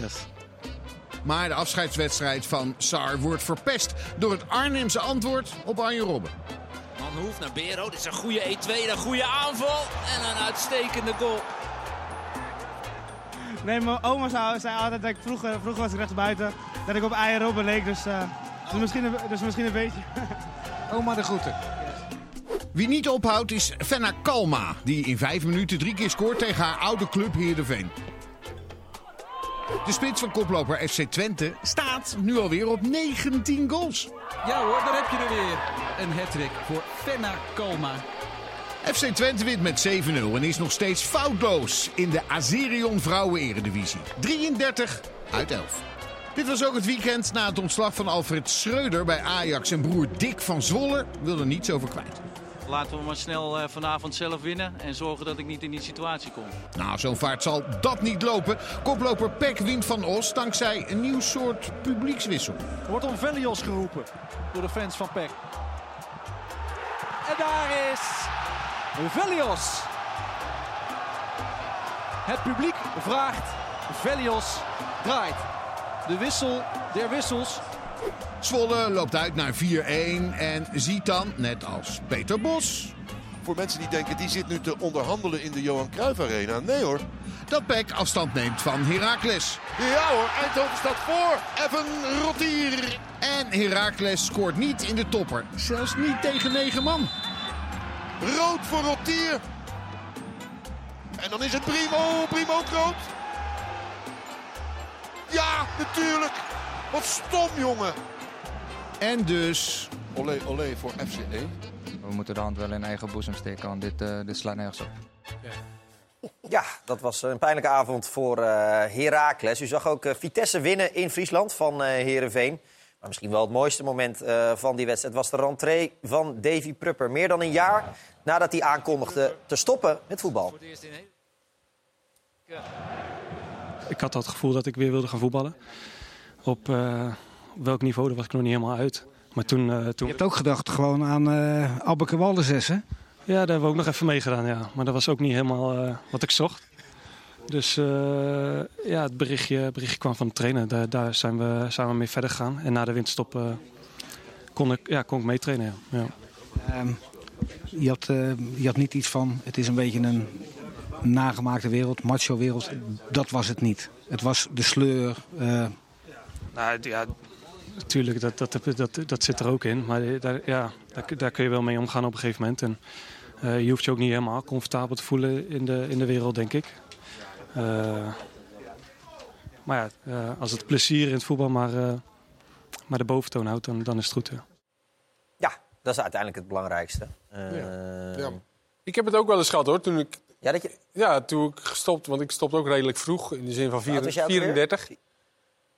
Yes. Maar de afscheidswedstrijd van Sarr wordt verpest door het Arnhemse antwoord op Arjen Robben. Manhoef naar Bero. Dit is een goede 1-2, een goede aanval en een uitstekende goal. Nee, mijn oma zei, zei altijd dat ik vroeger, vroeger was ik rechtsbuiten, dat ik op eieren Robben leek, dus, eh, dus, misschien een, dus misschien een beetje. Oma de groeten. Wie niet ophoudt is Fenna Kalma, die in vijf minuten drie keer scoort tegen haar oude club Heerenveen. De spits van koploper FC Twente staat nu alweer op 19 goals. Ja hoor, daar heb je er weer. Een hattrick voor Fenna Kalma. FC Twente wint met 7-0 en is nog steeds foutloos in de Azerion Vrouwen Eredivisie. 33 uit 11. Dit was ook het weekend na het ontslag van Alfred Schreuder bij Ajax. En broer Dick van Zwolle wil er niets over kwijt. Laten we maar snel eh, vanavond zelf winnen en zorgen dat ik niet in die situatie kom. Nou, zo'n vaart zal dat niet lopen. Koploper Peck wint van Os dankzij een nieuw soort publiekswissel. Er wordt om Velios geroepen door de fans van PEC. En daar is Velios. Het publiek vraagt Velios draait. De wissel der wissels. Zwolle loopt uit naar 4-1 en ziet dan, net als Peter Bos... Voor mensen die denken, die zit nu te onderhandelen in de Johan Cruijff Arena. Nee hoor. Dat Peck afstand neemt van Heracles. Ja hoor, Eindhoven staat voor. Even Rotier. En Heracles scoort niet in de topper. Zelfs niet tegen 9 man. Rood voor Rotier. En dan is het Primo, Primo rood. Ja, natuurlijk. Wat stom, jongen. En dus... Olé, olé voor E. FCE. We moeten de hand wel in eigen boezem steken, want dit, eh, dit slaat nergens op. Ja, dat was een pijnlijke avond voor eh Heracles. U zag ook eh, Vitesse winnen in Friesland van eh Herenveen. Maar misschien wel het mooiste moment eh, van die wedstrijd was de rentree van Davy Prupper. Meer dan een jaar nadat hij aankondigde te stoppen met voetbal. Ik had dat gevoel dat ik weer wilde gaan voetballen. Op, eh, welk niveau, daar was ik nog niet helemaal uit. Maar toen, eh, toen... Je hebt ook gedacht gewoon aan uh, Waldeses, hè? Ja, daar hebben we ook nog even meegedaan, ja. Maar dat was ook niet helemaal eh, wat ik zocht. Dus eh, ja, het berichtje, berichtje kwam van de trainer. Daar, daar zijn, we, zijn we mee verder gegaan. En na de winterstop eh, kon, ik, ja, kon ik meetrainen, ja. ja. Ehm, je, had, eh, je had niet iets van, het is een beetje een nagemaakte wereld, macho wereld. Dat was het niet. Het was de sleur. Nou, ja, natuurlijk, dat, dat, dat, dat zit er ook in. Maar daar, ja, daar, daar kun je wel mee omgaan op een gegeven moment. En je hoeft je ook niet helemaal comfortabel te voelen in de, in de wereld, denk ik. Eh, maar ja, eh, als het plezier in het voetbal maar, eh, maar de boventoon houdt, dan, dan is het goed. Ja. Ja, dat is uiteindelijk het belangrijkste. Eh, Ik heb het ook wel eens gehad hoor. Toen ik, ja, dat je... ja, toen ik gestopt, want ik stopte ook redelijk vroeg, in de zin van Hoe oud was jij ook 34.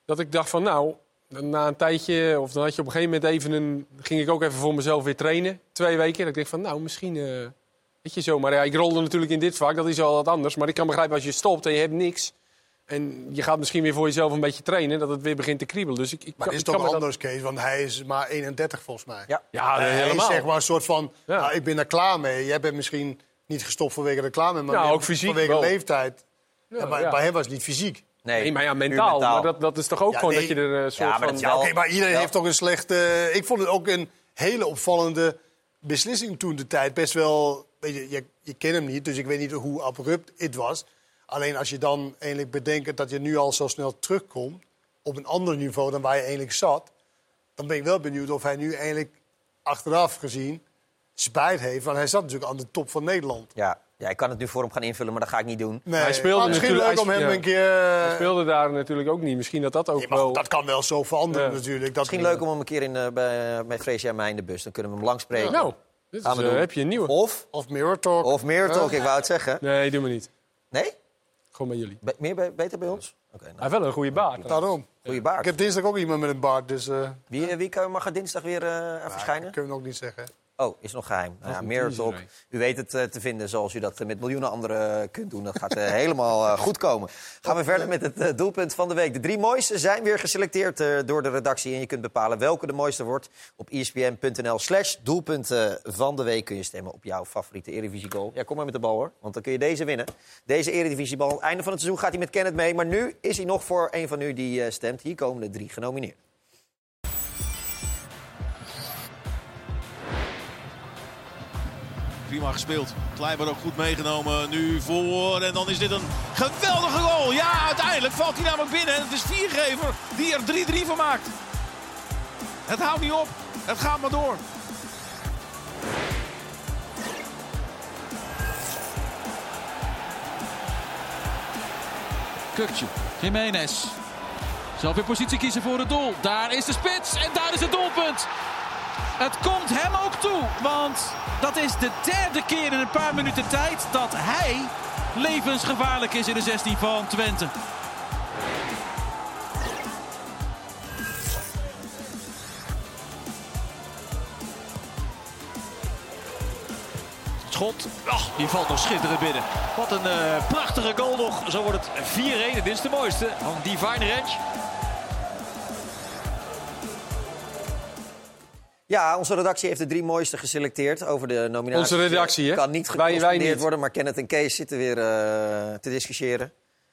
Dat ik dacht van nou, na een tijdje, of dan had je op een gegeven moment even een. ging ik ook even voor mezelf weer trainen. Twee weken. Dat ik dacht van nou, misschien. eh, weet je zo. Maar ja, ik rolde natuurlijk in dit vak, dat is al wat anders. Maar ik kan begrijpen als je stopt en je hebt niks. En je gaat misschien weer voor jezelf een beetje trainen, dat het weer begint te kriebelen. Dus ik, ik Maar kan- het is ik kan toch dat- anders, Kees? Want hij is maar 31 volgens mij. Ja, ja hij helemaal. is zeg maar een soort van, nou, ik ben er klaar mee. Jij bent misschien niet gestopt vanwege klaar mee, maar Ja, meer ook fysiek vanwege wel. leeftijd. Ja, Ja, maar ja. Bij hem was het niet fysiek. Nee, maar ja, mentaal. Maar dat, dat is toch ook Ja, gewoon nee. dat je er een soort van... Ja, oké, maar iedereen heeft toch een slechte... Ik vond het ook een hele opvallende beslissing toen de tijd. Best wel... Weet je, je, je kent hem niet, dus ik weet niet hoe abrupt het was. Alleen als je dan eigenlijk bedenkt dat je nu al zo snel terugkomt... op een ander niveau dan waar je eigenlijk zat... dan ben ik wel benieuwd of hij nu eigenlijk achteraf gezien spijt heeft. Want hij zat natuurlijk aan de top van Nederland. Ja, ja, ik kan het nu voor hem gaan invullen, maar dat ga ik niet doen. Nee, hij speelde maar misschien natuurlijk, leuk om hij hem een keer... eh, Hij speelde daar natuurlijk ook niet. Misschien dat dat ook wel... Dat kan wel zo veranderen Ja. natuurlijk. Dat Misschien leuk om hem een keer in, eh, bij, met Freesia en mij in de bus. Dan kunnen we hem lang spreken. Nou, dit is, Gaan we eh, heb je een nieuwe. Of, of Mirror Talk. Of Mirror Talk, ik wou het zeggen. Nee, doe maar niet. Nee? Gewoon bij jullie. Be- meer bij- beter bij ons? Oké, nou. Hij heeft wel een goede baard. Daarom. Goeie baard. Ik heb dinsdag ook iemand met een baard, dus... eh Wie, eh, wie kan, mag er dinsdag weer eh, verschijnen? kunnen we ook niet zeggen. Oh, is nog geheim. Nou, ja, Mirror Talk. hè? U weet het eh, te vinden zoals u dat eh, met miljoenen anderen eh, kunt doen. Dat gaat helemaal goed komen. Gaan we verder met het doelpunt van de week. De drie mooiste zijn weer geselecteerd door de redactie. En je kunt bepalen welke de mooiste wordt. Op espn.nl slash doelpunten van de week kun je stemmen op jouw favoriete Eredivisie goal. Ja, kom maar met de bal hoor, want dan kun je deze winnen. Deze Eredivisie bal. Einde van het seizoen gaat hij met Kenneth mee. Maar nu is hij nog voor een van u die stemt. Hier komen de drie genomineerd. Prima gespeeld. Klein wordt ook goed meegenomen. Nu voor. En dan is dit een geweldige goal. Ja, uiteindelijk valt hij namelijk binnen. En het is Viergever die er 3-3 van maakt. Het houdt niet op. Het gaat maar door. Kukje, Jiménez. Zelf weer positie kiezen voor het doel. Daar is de spits en daar is het doelpunt. Het komt hem ook toe, want dat is de derde keer in een paar minuten tijd dat hij levensgevaarlijk is in de 16 van Twente. Schot, oh, die valt nog schitterend binnen. Wat een eh, prachtige goal nog. Zo wordt het 4-1. Dit is de mooiste van Divine Ranch. Ja, onze redactie heeft de drie mooiste geselecteerd over de nominatie. Onze redactie, hè? Kan niet Wij- wij geconstateerd niet. worden, maar Kenneth en Kees zitten weer eh, te discussiëren.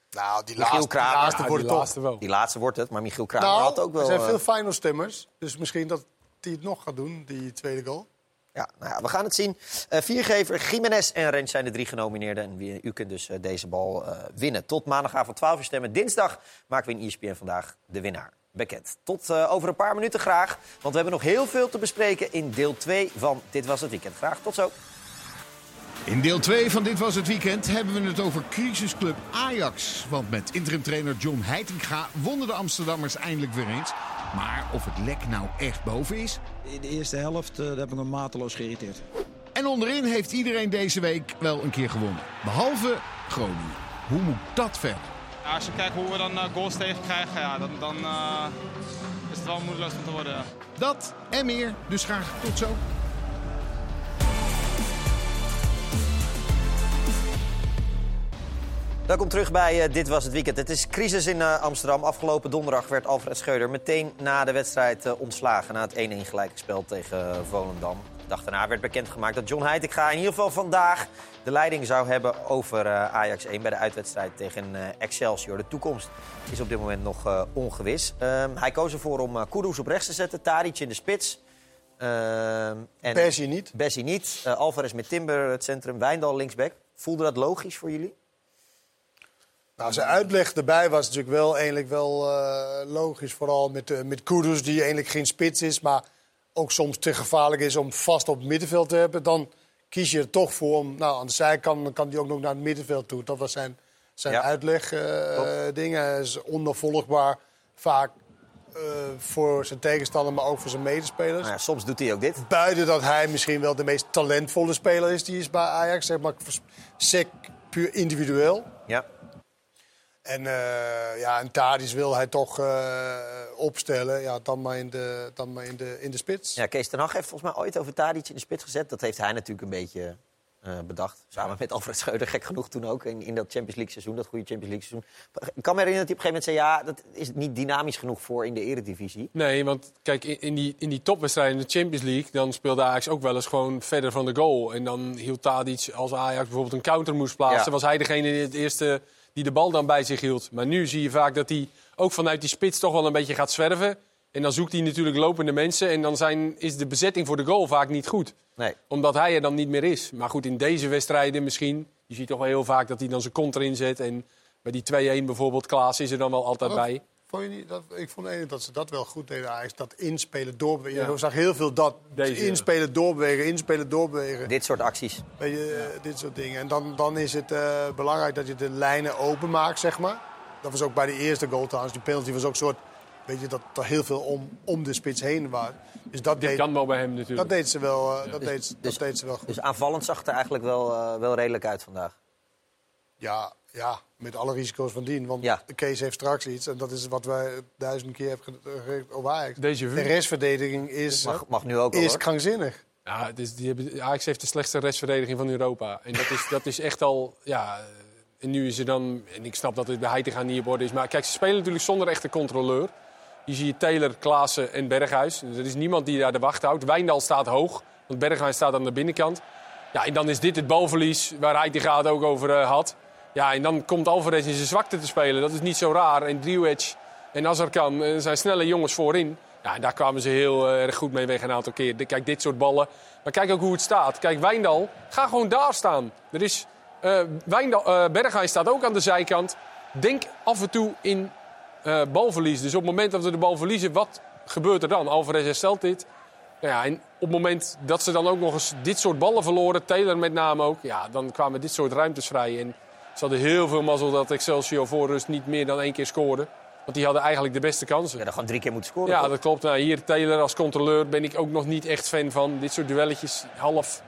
Nou, die Michiel laatste, die laatste Ja, wordt die het laatste toch. Die laatste wordt het, maar Michiel Kramer Nou, had ook wel... er zijn eh, veel final stemmers. Dus misschien dat hij het nog gaat doen, die tweede goal. Ja, nou ja, we gaan het zien. Eh, viergever, Jiménez en Rens zijn de drie genomineerden. En wie- u kunt dus deze bal eh, winnen. Tot maandagavond 12 uur stemmen. Dinsdag maken we in ESPN vandaag de winnaar bekend. Tot eh, over een paar minuten graag. Want we hebben nog heel veel te bespreken in deel 2 van Dit Was Het Weekend. Graag tot zo. In deel 2 van Dit Was Het Weekend hebben we het over crisisclub Ajax. Want met interimtrainer John Heitinga wonnen de Amsterdammers eindelijk weer eens. Maar of het lek nou echt boven is? In de eerste helft uh, heb ik me mateloos geïrriteerd. En onderin heeft iedereen deze week wel een keer gewonnen. Behalve Groningen. Hoe moet dat verder? Ja, als je kijkt hoe we dan eh, goals tegenkrijgen, ja, dan, dan eh, is het wel moedeloos van te worden. Ja. Dat en meer, dus graag tot zo. Welkom terug bij eh, Dit Was Het Weekend. Het is crisis in Amsterdam. Afgelopen donderdag werd Alfred Scheuder meteen na de wedstrijd ontslagen... na het 1-1 gelijke spel tegen Volendam. Dag daarna werd bekendgemaakt dat John Heitinga in ieder geval vandaag... de leiding zou hebben over eh, Ajax 1 bij de uitwedstrijd tegen eh, Excelsior. De toekomst is op dit moment nog eh, ongewis. Ehm, hij koos ervoor om uh, Kudus op rechts te zetten, Tadic in de spits... Ehm, en Bessie niet. Bessie niet. Eh, Alvarez met Timber het centrum, Wijndal linksback. Voelde dat logisch voor jullie? Nou, zijn uitleg erbij was natuurlijk wel, eigenlijk wel logisch. Vooral met, uh, met Kudus, die eigenlijk geen spits is... maar ook soms te gevaarlijk is om vast op het middenveld te hebben. Dan kies je er toch voor om... Nou, aan de zijkant dan kan hij ook nog naar het middenveld toe. Dat was zijn, zijn Ja. uitleg eh, dingen. Hij is onafvolgbaar vaak eh, voor zijn tegenstander, maar ook voor zijn medespelers. Nou ja, soms doet hij ook dit. Buiten dat hij misschien wel de meest talentvolle speler is die is bij Ajax. Zeg maar sec puur individueel. Ja. En, eh ja, en Tadic wil hij toch eh, opstellen. Ja, dan maar in de, dan maar in de, in de spits. Ja, Kees ten Hag heeft volgens mij ooit over Tadic in de spits gezet. Dat heeft hij natuurlijk een beetje eh, bedacht. Samen met Alfred Scheuder, gek genoeg toen ook. In, in dat Champions League seizoen, dat goede Champions League seizoen. Ik kan me herinneren dat hij op een gegeven moment zei... ja, dat is niet dynamisch genoeg voor in de eredivisie. Nee, want kijk, in, in die, in die topwedstrijden in de Champions League... dan speelde Ajax ook wel eens gewoon verder van de goal. En dan hield Tadic, als Ajax bijvoorbeeld een counter moest plaatsen... Ja. was hij degene die het eerste die de bal dan bij zich hield. Maar nu zie je vaak dat hij ook vanuit die spits toch wel een beetje gaat zwerven. En dan zoekt hij natuurlijk lopende mensen. En dan zijn, is de bezetting voor de goal vaak niet goed. Nee. Omdat hij er dan niet meer is. Maar goed, in deze wedstrijden misschien... Je ziet toch wel heel vaak dat hij dan zijn konter inzet. En bij die 2-1 bijvoorbeeld, Klaas is er dan wel altijd bij. Vond je niet, dat, ik vond eigenlijk dat ze dat wel goed deden, Ajax. Dat inspelen, doorbewegen. Je zag heel veel dat. Deze, ja. inspelen, doorbewegen, inspelen, doorbewegen. Dit soort acties. Weet je, eh, dit soort dingen. En dan, dan is het eh, belangrijk dat je de lijnen openmaakt, zeg maar. Dat was ook bij de eerste goal trouwens. Die penalty was ook een soort... Weet je, dat er heel veel om, om de spits heen was. Dus dat Dit deed, kan wel bij hem natuurlijk. dat deed ze wel, eh, dat deed, dat dus- deed ze wel goed. Dus aanvallend zag het er eigenlijk wel, wel redelijk uit vandaag. Ja, ja, met alle risico's van dien. Want Ja. Kees heeft straks iets. En dat is wat wij duizend keer hebben Ajax. Déjà vu. De restverdediging is, Mag, mag nu ook is hoor. krankzinnig. Ja, het is, die hebben, Ajax heeft de slechtste restverdediging van Europa. En dat is, dat is echt al... Ja, en nu is er dan... En ik snap dat het bij Heitinga niet op orde is. Maar kijk, ze spelen natuurlijk zonder echte controleur. Hier zie je Taylor, Klaassen en Berghuis. Dus er is niemand die daar de wacht houdt. Wijndal staat hoog, want Berghuis staat aan de binnenkant. Ja, en dan is dit het balverlies waar Heitinga het ook over eh, had. Ja, en dan komt Alvarez in zijn zwakte te spelen. Dat is niet zo raar. En Driewedge en Azarkan eh, zijn snelle jongens voorin. Ja, daar kwamen ze heel eh, erg goed mee weg een aantal keer. Kijk, dit soort ballen. Maar kijk ook hoe het staat. Kijk, Wijndal, ga gewoon daar staan. Er is, eh Wijndal, eh Berghuis staat ook aan de zijkant. Denk af en toe in balverlies. Dus op het moment dat we de bal verliezen, wat gebeurt er dan? Alvarez herstelt dit. Ja, en op het moment dat ze dan ook nog eens dit soort ballen verloren, Taylor met name ook, ja, dan kwamen dit soort ruimtes vrij. Ze hadden heel veel mazzel dat Excelsior voor rust niet meer dan één keer scoorde. Want die hadden eigenlijk de beste kansen. Ja, dan gewoon drie keer moeten scoren. Ja, toch? dat klopt. Nou, hier Taylor als controleur ben ik ook nog niet echt fan van. Dit soort duelletjes, half.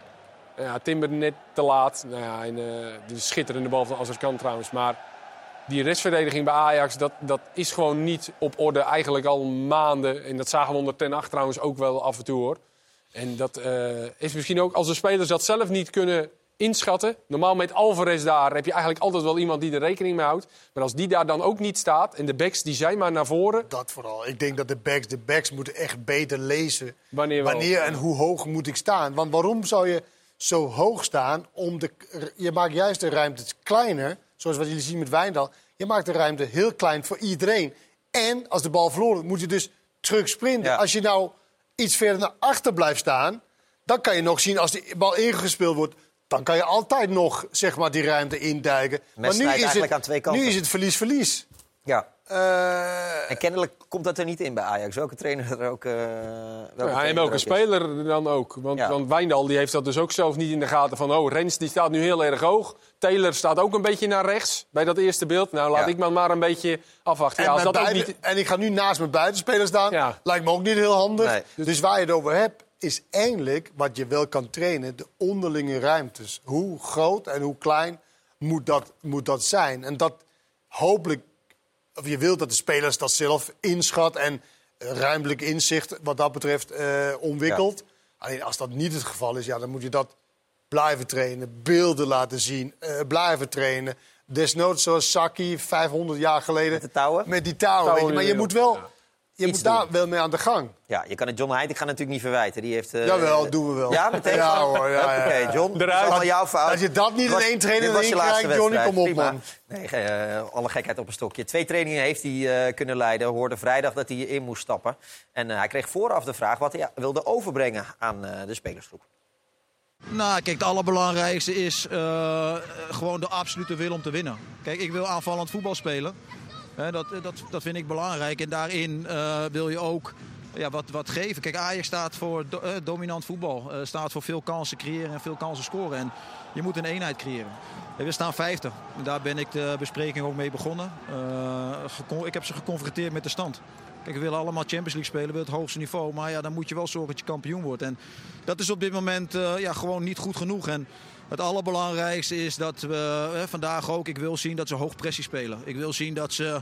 Ja, Timber net te laat. Nou ja, en, eh, de schitterende bal van Azarkan trouwens. Maar die restverdediging bij Ajax, dat, dat is gewoon niet op orde. Eigenlijk al maanden. En dat zagen we onder Ten Hag trouwens ook wel af en toe hoor. En dat eh, is misschien ook als de spelers dat zelf niet kunnen inschatten. Normaal met Alvarez daar heb je eigenlijk altijd wel iemand die er rekening mee houdt. Maar als die daar dan ook niet staat en de backs die zijn maar naar voren. Dat vooral. Ik denk dat de backs, de backs moeten echt beter lezen. Wanneer en hoe hoog moet ik staan? Want waarom zou je zo hoog staan? Om de, je maakt juist de ruimte kleiner, zoals wat jullie zien met Wijndal. Je maakt de ruimte heel klein voor iedereen. En als de bal verloren wordt, moet je dus terug sprinten. Ja. Als je nou iets verder naar achter blijft staan... dan kan je nog zien als die bal ingespeeld wordt... dan kan je altijd nog zeg maar, die ruimte induiken. Wedstrijd eigenlijk aan twee kanten. nu is het verlies-verlies. Ja. Eh, En kennelijk komt dat er niet in bij Ajax. Welke trainer er ook... eh welke Ja, en er welke is. speler dan ook. Want, Ja. want Wijndal die heeft dat dus ook zelf niet in de gaten. Van, oh, Rens die staat nu heel erg hoog. Taylor staat ook een beetje naar rechts bij dat eerste beeld. Nou, laat Ja. ik me maar een beetje afwachten. Ja, En, als met dat ook niet... en ik ga nu naast mijn buitenspeler staan. Ja. Lijkt me ook niet heel handig. Nee. Dus waar je het over hebt, is eindelijk wat je wel kan trainen: de onderlinge ruimtes. Hoe groot en hoe klein moet dat, moet dat zijn? En dat hopelijk, of je wilt dat de spelers dat zelf inschat en eh, ruimtelijk inzicht wat dat betreft eh, ontwikkeld. Alleen als dat niet het geval is, ja, dan moet je dat blijven trainen. Beelden laten zien, eh, blijven trainen. Desnoods zoals Saki 500 jaar geleden. Met de touwen? Met die touwen. weet je. Maar je moet wel... Je moet daar wel mee aan de gang. Ja, je kan het John Heitinga natuurlijk niet verwijten. Die heeft, eh, Jawel, doen we wel. Ja, meteen? Ja hoor, ja, ja, Oké. John, dat is allemaal jouw fout. Als je dat niet in één training dit was je erin laatste krijgt, Johnny, kom op, Prima. man. Nee, eh, alle gekheid op een stokje. Twee trainingen heeft hij eh, kunnen leiden. Hoorde vrijdag dat hij in moest stappen. En eh, hij kreeg vooraf de vraag wat hij wilde overbrengen aan eh, de spelersgroep. Nou, kijk, het allerbelangrijkste is eh, gewoon de absolute wil om te winnen. Kijk, ik wil aanvallend voetbal spelen. Dat, dat, dat vind ik belangrijk. En daarin eh, wil je ook ja, wat, wat geven. Kijk, Ajax staat voor eh, dominant voetbal. eh, staat voor veel kansen creëren en veel kansen scoren. En je moet een eenheid creëren. En we staan vijfde. En daar ben ik de bespreking ook mee begonnen. Eh, ik heb ze geconfronteerd met de stand. Kijk, we willen allemaal Champions League spelen, we willen het hoogste niveau. Maar ja, dan moet je wel zorgen dat je kampioen wordt. En dat is op dit moment eh, ja, gewoon niet goed genoeg. En het allerbelangrijkste is dat we vandaag ook, ik wil zien dat ze hoog pressie spelen. Ik wil zien dat ze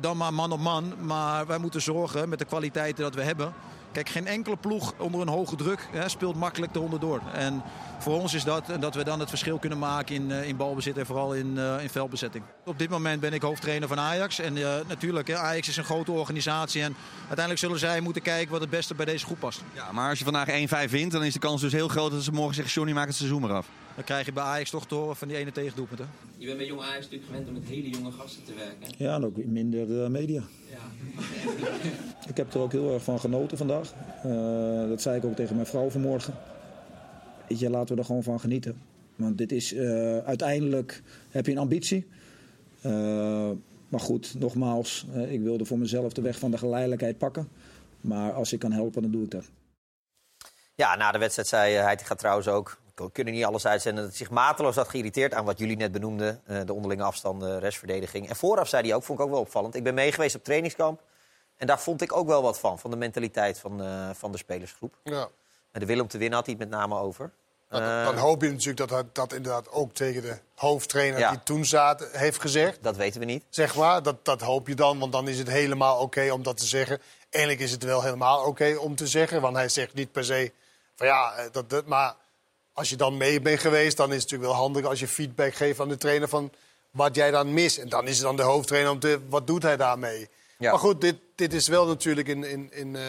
dan maar man op man. Maar wij moeten zorgen met de kwaliteiten dat we hebben. Kijk, geen enkele ploeg onder een hoge druk hè, speelt makkelijk eronder door. En voor ons is dat dat we dan het verschil kunnen maken in, eh, in balbezit en vooral in, eh, in veldbezetting. Op dit moment ben ik hoofdtrainer van Ajax. En eh, natuurlijk, hè, Ajax is een grote organisatie. En uiteindelijk zullen zij moeten kijken wat het beste bij deze groep past. Ja, maar als je vandaag 1-5 wint, dan is de kans dus heel groot dat ze morgen zeggen... Johnny, maak het seizoen maar af. Dan krijg je bij Ajax toch te horen van die ene tegendoelpunt. Hè? Je bent bij Jong Ajax natuurlijk gewend om met hele jonge gasten te werken. Ja, en ook minder eh, media. Ik heb er ook heel erg van genoten vandaag. Eh, dat zei ik ook tegen mijn vrouw vanmorgen. Weet je, laten we er gewoon van genieten. Want dit is eh, uiteindelijk heb je een ambitie. Eh, maar goed, nogmaals, ik wilde voor mezelf de weg van de geleidelijkheid pakken. Maar als ik kan helpen, dan doe ik dat. Ja, na de wedstrijd zei hij, hij gaat trouwens ook, we kunnen niet alles uitzenden, dat zich mateloos had geïrriteerd aan wat jullie net benoemden. eh, de onderlinge afstanden, restverdediging. En vooraf zei hij ook, vond ik ook wel opvallend. Ik ben mee geweest op trainingskamp. En daar vond ik ook wel wat van, van de mentaliteit van, eh, van de spelersgroep. Ja. En de wil om te winnen had hij het met name over. Dan, Eh, dan hoop je natuurlijk dat hij dat inderdaad ook tegen de hoofdtrainer Ja. die toen zat heeft gezegd. Dat weten we niet. Zeg maar, dat, dat hoop je dan, want dan is het helemaal oké om dat te zeggen. Eigenlijk is het wel helemaal oké om te zeggen, want hij zegt niet per se van ja, dat, dat, maar als je dan mee bent geweest, dan is het natuurlijk wel handig als je feedback geeft aan de trainer van wat jij dan mist. En dan is het dan de hoofdtrainer om te, wat doet hij daarmee? Ja. Maar goed, dit, dit is wel natuurlijk in, in, in eh,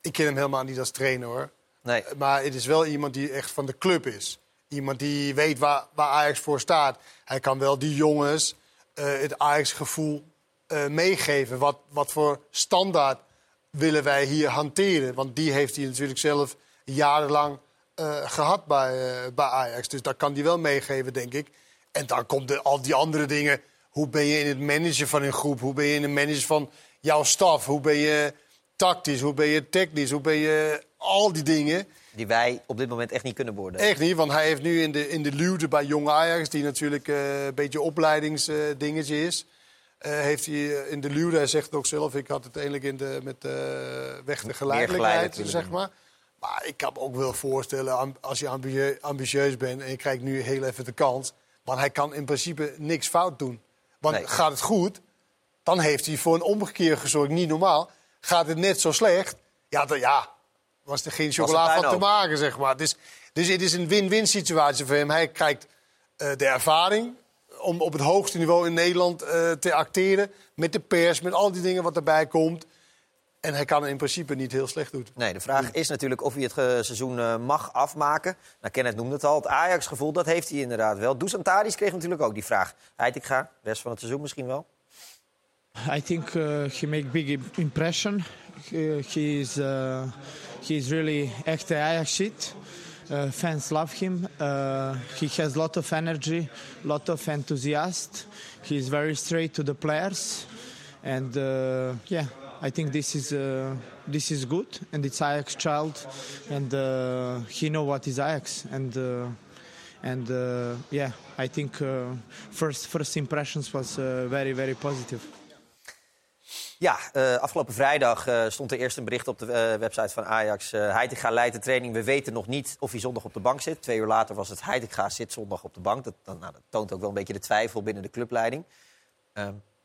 ik ken hem helemaal niet als trainer hoor. Nee. Maar het is wel iemand die echt van de club is. Iemand die weet waar, waar Ajax voor staat. Hij kan wel die jongens eh, het Ajax-gevoel eh, meegeven. Wat, wat voor standaard willen wij hier hanteren? Want die heeft hij natuurlijk zelf jarenlang eh, gehad bij, eh, bij Ajax. Dus dat kan hij wel meegeven, denk ik. En dan komt de, al die andere dingen. Hoe ben je in het managen van een groep? Hoe ben je in het managen van jouw staf? Hoe ben je tactisch? Hoe ben je technisch? Hoe ben je al die dingen? Die wij op dit moment echt niet kunnen beoordelen. Echt niet, want hij heeft nu in de, in de luwte bij Jong Ajax... die natuurlijk eh, een beetje opleidingsdingetje is... eh, heeft hij eh, in de luwte, hij zegt ook zelf... ik had het eigenlijk in de, met de weg de geleidelijkheid, zeg maar. Maar ik kan me ook wel voorstellen, als je ambitie- ambitieus bent... en je krijgt nu heel even de kans... want hij kan in principe niks fout doen. Want Nee. gaat het goed, dan heeft hij voor een omgekeer gezorgd. Niet normaal. Gaat het net zo slecht, ja, dan, ja was er geen een chocola van te maken, zeg maar. Dus, dus het is een win-win situatie voor hem. Hij krijgt eh, de ervaring om op het hoogste niveau in Nederland eh, te acteren. Met de pers, met al die dingen wat erbij komt. En hij kan het in principe niet heel slecht doen. Nee, de vraag is natuurlijk of hij het eh, seizoen eh, mag afmaken. Nou, Kenneth noemde het al. Het Ajax-gevoel, dat heeft hij inderdaad wel. Dusan Tadic kreeg natuurlijk ook die vraag. Heitinga, rest van het seizoen misschien wel. I think uh, he make big im- impression. He is uh, he is really echt Ajax shit. Uh, fans love him. Uh, he has lot of energy, lot of enthusiasm. He is very straight to the players, and uh, yeah, I think this is uh, this is good. And it's Ajax child, and uh, he know what is Ajax, and. Uh, and uh, yeah, I think uh, first first impressions was uh, very very positive. Ja, eh, afgelopen vrijdag eh, stond er eerst een bericht op de eh, website van Ajax. Heitinga leidt de training. We weten nog niet of hij zondag op de bank zit. Twee uur later was het Heitinga zit zondag op de bank. Dat, nou, dat toont ook wel een beetje de twijfel binnen de clubleiding.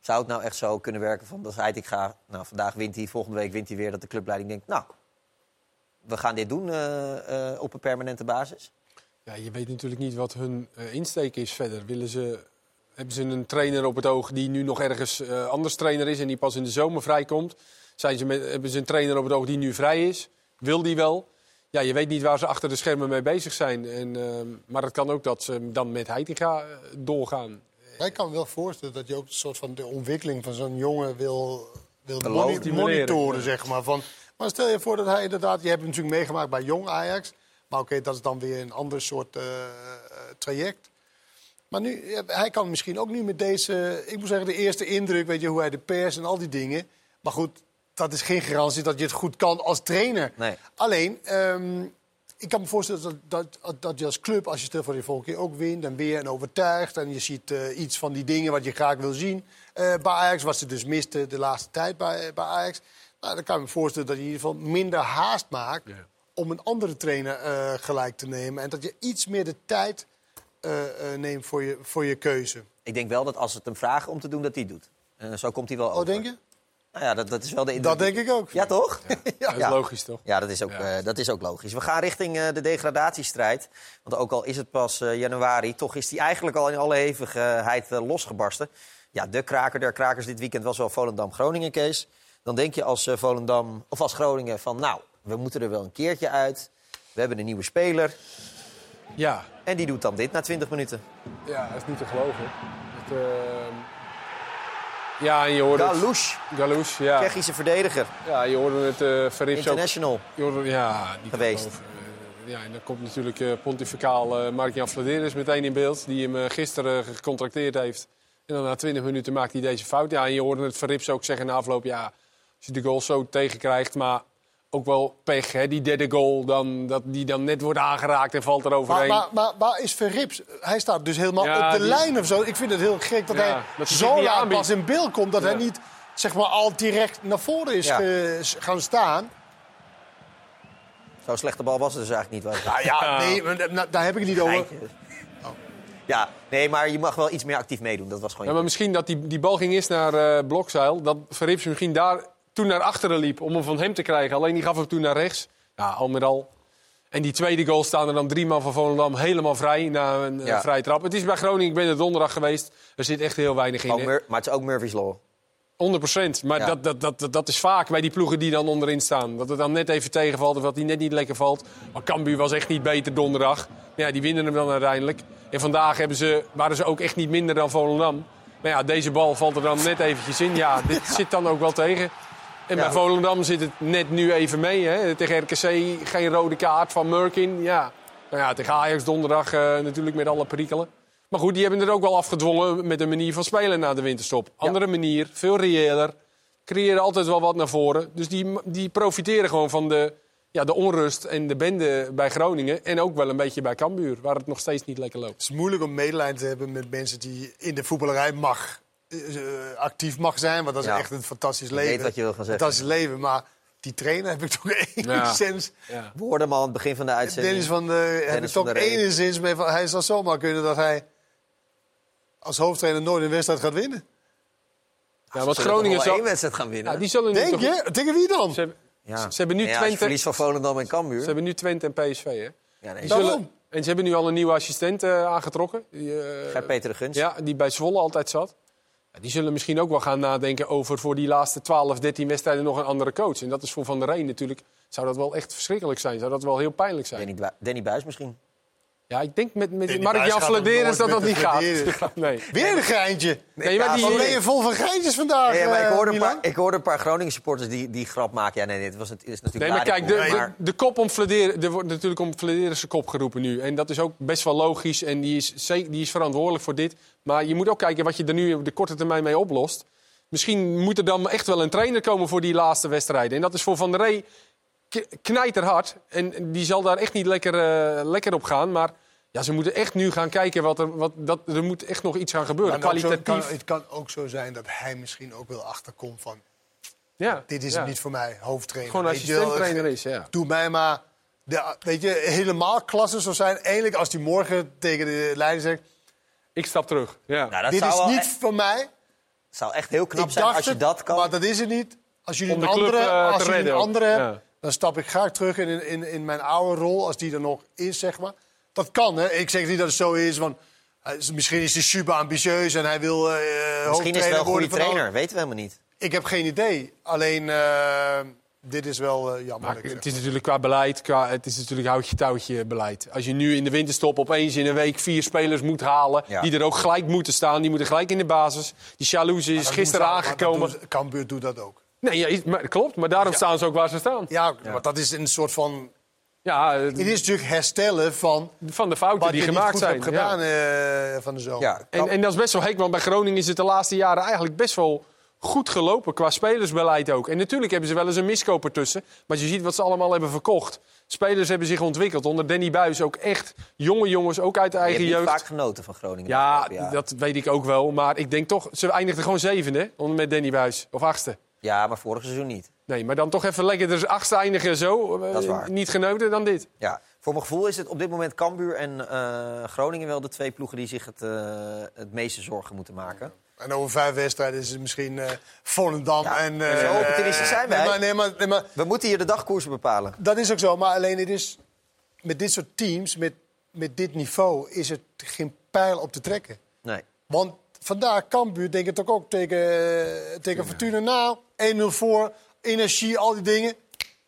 Zou het nou echt zo kunnen werken van dat Heitinga... Nou, vandaag wint hij, volgende week wint hij weer... dat de clubleiding denkt, nou, we gaan dit doen eh, eh, op een permanente basis? Ja, je weet natuurlijk niet wat hun eh, insteek is verder. Willen ze, hebben ze een trainer op het oog die nu nog ergens anders trainer is... en die pas in de zomer vrijkomt? Zijn ze hebben ze een trainer op het oog die nu vrij is? Wil die wel? Ja, je weet niet waar ze achter de schermen mee bezig zijn. En, maar het kan ook dat ze dan met Heitinga doorgaan. Ik kan me wel voorstellen dat je ook een soort van de ontwikkeling van zo'n jongen wil, wil moni- monitoren, ja. zeg maar. Van, maar stel je voor dat hij inderdaad, je hebt het natuurlijk meegemaakt bij jong Ajax. Maar oké, dat is dan weer een ander soort eh, eh, traject. Maar nu, hij kan misschien ook nu met deze, ik moet zeggen, de eerste indruk, weet je, hoe hij de pers en al die dingen. Maar goed, dat is geen garantie dat je het goed kan als trainer. Nee. Alleen, ehm, ik kan me voorstellen dat, dat, dat, dat je als club, als je stel voor de volgende keer ook wint en weer en overtuigt. En je ziet eh, iets van die dingen wat je graag wil zien eh, bij Ajax, wat ze dus miste de laatste tijd bij, bij Ajax. Nou, dan kan ik me voorstellen dat je in ieder geval minder haast maakt om een andere trainer eh, gelijk te nemen. En dat je iets meer de tijd eh, eh, neemt voor je, voor je keuze. Ik denk wel dat als het hem vragen om te doen, dat hij doet. En zo komt hij wel Oh, over. denk je? Nou ja, dat, dat is wel de indruk. Dat denk ik ook. Ja, toch? Ja, Dat is logisch, toch? Ja, dat is ook, eh, dat is ook logisch. We gaan richting eh, de degradatiestrijd. Want ook al is het pas eh, januari, toch is die eigenlijk al in alle hevigheid losgebarsten. Ja, de kraker der krakers dit weekend was wel Volendam-Groningen, Kees. Dan denk je als eh, Volendam of als Groningen van... nou, we moeten er wel een keertje uit. We hebben een nieuwe speler. Ja. En die doet dan dit na 20 minuten. Ja, dat is niet te geloven. Het, ehm, Ja, en je hoorde Galouche. Galouche, ja. Tsjechische verdediger. Ja, je hoorde het uh, Verrips ook- International Je hoorde- ja, te geweest. geloven. Eh, ja, en dan komt natuurlijk eh, pontificaal eh Mark-Jan Vladeris meteen in beeld. Die hem gisteren gecontracteerd heeft. En dan na 20 minuten maakt hij deze fout. Ja, en je hoorde het Verrips ook zeggen na afloop... Ja, als je de goal zo tegenkrijgt, maar ook wel pech. Hè? Die derde goal, dan, dat die dan net wordt aangeraakt en valt er Maar, overheen. maar, maar waar is Verrips? Hij staat dus helemaal Ja, op de die- lijn of zo. Ik vind het heel gek dat Ja, hij dat zo laat pas in beeld komt. Dat Ja. hij niet zeg maar, al direct naar voren is ge- gaan staan. Zo'n slechte bal was het dus eigenlijk niet. Was Nou ja, nee, maar da- daar heb ik het niet over. Ja, nee, maar je mag wel iets meer actief meedoen. Dat was gewoon... Ja, maar misschien dat die, die bal ging eerst naar eh Blokzeil. Dat Verrips misschien daar toen naar achteren liep om hem van hem te krijgen. Alleen die gaf hem toen naar rechts. Ja, al met al. En die tweede goal staan er dan drie man van Volendam helemaal vrij na een eh, Ja. vrije trap. Het is bij Groningen, ik ben er donderdag geweest. Er zit echt heel weinig in. Ook maar het is ook Murphy's Law. 100% Maar Ja. dat, dat, dat, dat is vaak bij die ploegen die dan onderin staan. Dat het dan net even tegenvalt of dat die net niet lekker valt. Maar Cambuur was echt niet beter donderdag. Ja, die winnen hem dan uiteindelijk. En vandaag hebben ze, waren ze ook echt niet minder dan Volendam. Maar ja, deze bal valt er dan net eventjes in. Ja, dit zit dan ook wel tegen. En bij Volendam zit het net nu even mee. Hè. Tegen RKC geen rode kaart van Murkin. Ja. Nou ja, tegen Ajax donderdag eh, natuurlijk met alle perikelen. Maar goed, die hebben er ook wel afgedwongen met een manier van spelen na de winterstop. Andere manier, veel reëler. Creëren altijd wel wat naar voren. Dus die, die profiteren gewoon van de, ja, de onrust en de bende bij Groningen. En ook wel een beetje bij Cambuur, waar het nog steeds niet lekker loopt. Het is moeilijk om medelijden te hebben met mensen die in de voetballerij mag, eh, eh, actief mag zijn. Want dat is Ja. echt een fantastisch Ik weet leven. wat je wil gaan zeggen. Fantastisch leven. Maar die trainer heb ik toch enigszins... Ja. We hoorden hem al aan het begin van de uitzending. Dennis van de, heb ik toch enigszins mee van... Hij zal zomaar kunnen dat hij als hoofdtrainer nooit een wedstrijd gaat winnen. Ja, want Groningen zal... één wedstrijd gaan winnen. Ja, die zullen Denk toch- je? Tegen wie dan? Ze hebben, Ja. ze hebben nu Ja, Twente... verliest van Volendam en Cambuur. Ze hebben nu Twente en PSV, hè? Ja, nee. Zullen, en ze hebben nu al een nieuwe assistent eh, aangetrokken. Die, eh, Gert Peter de Gunst. Ja, die bij Zwolle altijd zat. Die zullen misschien ook wel gaan nadenken over voor die laatste 12, 13 wedstrijden nog een andere coach. En dat is voor Van der Reen natuurlijk. Zou dat wel echt verschrikkelijk zijn? Zou dat wel heel pijnlijk zijn? Danny, Danny Buis misschien. Ja, ik denk met, met gaat ook Vladeris dat dat niet gaat. Nee. Weer een geintje. Nee, maar die- Wat ben je vol van geintjes vandaag, Ja, maar ik eh, hoorde, een paar, ik hoorde een paar Groningen supporters die, die grap maken. Ja, nee, nee, het, was, het is natuurlijk Nee, maar kijk, de, de, kop om Vladeris, er wordt natuurlijk om Vladeris' kop geroepen nu. En dat is ook best wel logisch en die is, zeker, die is verantwoordelijk voor dit. Maar je moet ook kijken wat je er nu op de korte termijn mee oplost. Misschien moet er dan echt wel een trainer komen voor die laatste wedstrijden. En dat is voor Van der Rey knijterhard. En die zal daar echt niet lekker, eh, lekker op gaan. Maar ja, ze moeten echt nu gaan kijken wat er... Wat, dat, er moet echt nog iets gaan gebeuren. Zo- Kwalitatief. kan, het kan ook zo zijn dat hij misschien ook wel achterkomt van... ja, Dit is ja. niet voor mij, hoofdtrainer. Gewoon assistent-trainer is, ja. Doe mij maar... De, weet je, helemaal klasse zou zijn. Eigenlijk als hij morgen tegen de leider zegt... Ik stap terug. Ja. Nou, dat dit zou is wel niet echt- voor mij. Het zou echt heel knap Ik zijn dacht als je het, dat kan. Maar dat is het niet. Als jullie Om een de club, andere, eh, te als jullie redden een ook. andere hebt, Ja. dan stap ik graag terug in, in, in mijn oude rol, als die er nog is, zeg maar. Dat kan, hè. Ik zeg niet dat het zo is, want hij is- misschien is hij super ambitieus en hij wil eh Misschien is het wel een goede worden van trainer, weten we helemaal niet. Ik heb geen idee. Alleen, eh, dit is wel eh, jammer. Maar het is natuurlijk qua beleid, qua, het is natuurlijk houtje-touwtje beleid. Als je nu in de winterstop opeens in een week vier spelers moet halen... Ja. die er ook gelijk moeten staan, die moeten gelijk in de basis. Die Jalouse is gisteren aangekomen. Cambuur doet dat ook. Nee, ja, maar, klopt, maar daarom staan ze ook waar ze staan. Ja, maar dat is een soort van... Ja, Het is natuurlijk herstellen van... Van de fouten wat die je gemaakt niet goed zijn. hebt gedaan eh, van de zomer. En, en dat is best wel gek, want bij Groningen is het de laatste jaren eigenlijk best wel goed gelopen. Qua spelersbeleid ook. En natuurlijk hebben ze wel eens een miskoper tussen. Maar je ziet wat ze allemaal hebben verkocht. Spelers hebben zich ontwikkeld. Onder Danny Buis ook echt jonge jongens, ook uit de Je eigen hebt niet jeugd. vaak genoten van Groningen. de Ja, jaren. dat weet ik ook wel. Maar ik denk toch, ze eindigden gewoon zevende onder met Danny Buis. Of achtste. ja, maar vorig seizoen niet. Nee, maar dan toch even lekker er achtste eindigen zo. eh, Dat is waar. Niet genoten dan dit. Ja, voor mijn gevoel is het op dit moment Cambuur en eh, Groningen wel de twee ploegen die zich het, eh, het meeste zorgen moeten maken. En over vijf wedstrijden is het misschien eh Volendam en... eh, zo optimistisch zijn wij. Nee, maar, nee, maar, nee, maar We moeten hier de dagkoersen bepalen. dat is ook zo. Maar alleen het is... Met dit soort teams, met, met dit niveau, is het geen pijl op te trekken. Nee. Want vandaag Cambuur, denk ik toch ook tegen, eh, tegen Fortuna na. 1-0 voor, energie, al die dingen.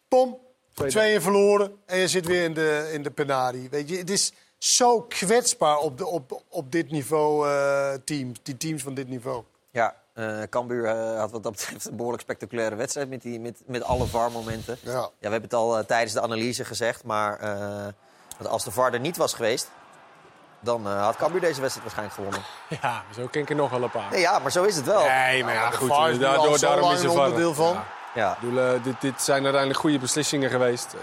Pom, 2-1 verloren en je zit weer in de, in de penari. Weet je, het is zo kwetsbaar op, de, op, op dit niveau eh, teams. Die teams van dit niveau. Ja, eh Cambuur eh, had wat dat betreft een behoorlijk spectaculaire wedstrijd met, die, met, met alle VAR-momenten. Ja. Ja, we hebben het al tijdens de analyse gezegd, maar eh, dat als de VAR er niet was geweest, dan eh, had Cambuur deze wedstrijd waarschijnlijk gewonnen. Ja, zo ken ik er nog wel een paar. Nee, ja, maar zo is het wel. Nee, maar ja, goed. VAR is Daardoor, daarom is een VAR. onderdeel van. Ja. Ja. Ik bedoel, dit, dit zijn uiteindelijk goede beslissingen geweest.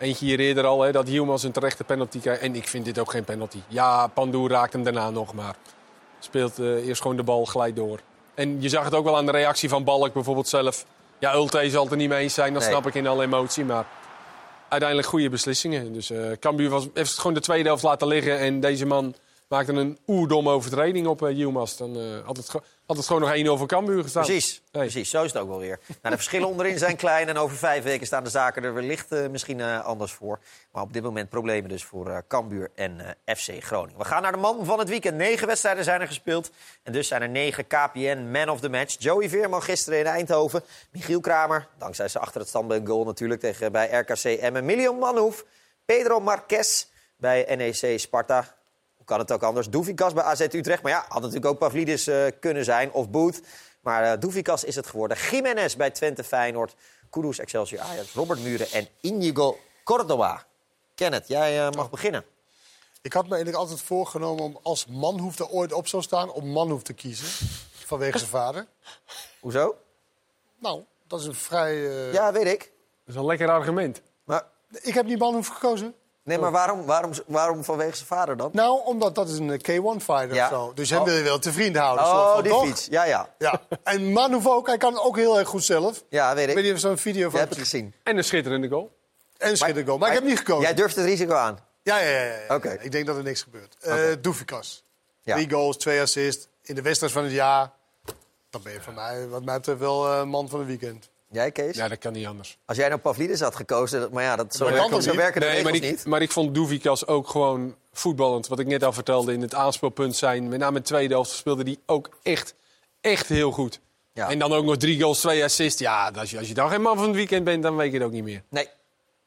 Eentje hier eerder al, hè, dat Hielmans een terechte penalty krijgt. En ik vind dit ook geen penalty. Ja, Pandoer raakt hem daarna nog, maar speelt eh, eerst gewoon de bal gelijk door. En je zag het ook wel aan de reactie van Balk bijvoorbeeld zelf. Ja, Ulte zal het er niet mee eens zijn, dat Nee. snap ik in alle emotie. Maar uiteindelijk goede beslissingen. Dus Cambuur was, heeft het gewoon de tweede helft laten liggen. En deze man maakte een oerdomme overtreding op uh. Dan eh, had, het, had het gewoon nog 1-0 voor Cambuur gestaan. Precies, precies, zo is het ook wel weer. Nou, de verschillen onderin zijn klein en over vijf weken staan de zaken er wellicht eh, misschien eh, anders voor. Maar op dit moment problemen dus voor eh Cambuur en FC Groningen. We gaan naar de man van het weekend. Negen wedstrijden zijn er gespeeld en dus zijn er negen KPN Man of the Match. Joey Veerman gisteren in Eindhoven. Michiel Kramer, dankzij zijn achter het standbeen goal natuurlijk tegen, bij RKC Emmen. Milion Manhoef, Pedro Marquez bij NEC Sparta. Kan het ook anders? Doevikas bij AZ Utrecht. Maar ja, had natuurlijk ook Pavlidis eh, kunnen zijn of Boet. Maar eh Doevikas is het geworden. Jiménez bij Twente Feyenoord. Kudus Excelsior Ajax. Robert Muren en Inigo Córdoba. Kenneth, jij eh, mag beginnen. Ik had me eigenlijk altijd voorgenomen om als Manhoef er ooit op zou staan... om Manhoef te kiezen, vanwege zijn vader. Hoezo? Nou, dat is een vrij... eh, Ja, weet ik. Dat is een lekker argument. Maar, Ik heb niet Manhoef gekozen. Nee, maar waarom, waarom, waarom vanwege zijn vader dan? Nou, omdat dat is een eh, K1-fighter Ja. of zo. Dus hem Oh. wil je wel te vriend houden. Oh, van, die toch? fiets. Ja, ja. Ja. En Manhoef ook. Hij kan ook heel erg goed zelf. Ja, weet Ik weet je zo'n video Je van hebt het gezien. En een schitterende goal. En schitterend goal. Maar, ik heb niet gekozen. Jij durft het risico aan. Ja, ja, ja. ja, ja. Oké. Ik denk dat er niks gebeurt. Eh Oké. Doefikas. Ja. Drie goals, twee assists. In de wedstrijd van het jaar. Dan ben je van mij, wat mij betreft, wel eh, man van het weekend. Jij, Kees? Ja, dat kan niet anders. Als jij nou Pavlidis had gekozen, dat- maar ja, dat, zo, Maar werken, kan zo werken de Nee, maar ik, niet. maar ik vond Doevikas ook gewoon voetballend. Wat ik net al vertelde, in het aanspeelpunt zijn. Met name in de tweede helft speelde hij ook echt, echt heel goed. Ja. En dan ook nog drie goals, twee assists. Ja, als je, als je dan geen man van het weekend bent, dan weet je het ook niet meer. Nee.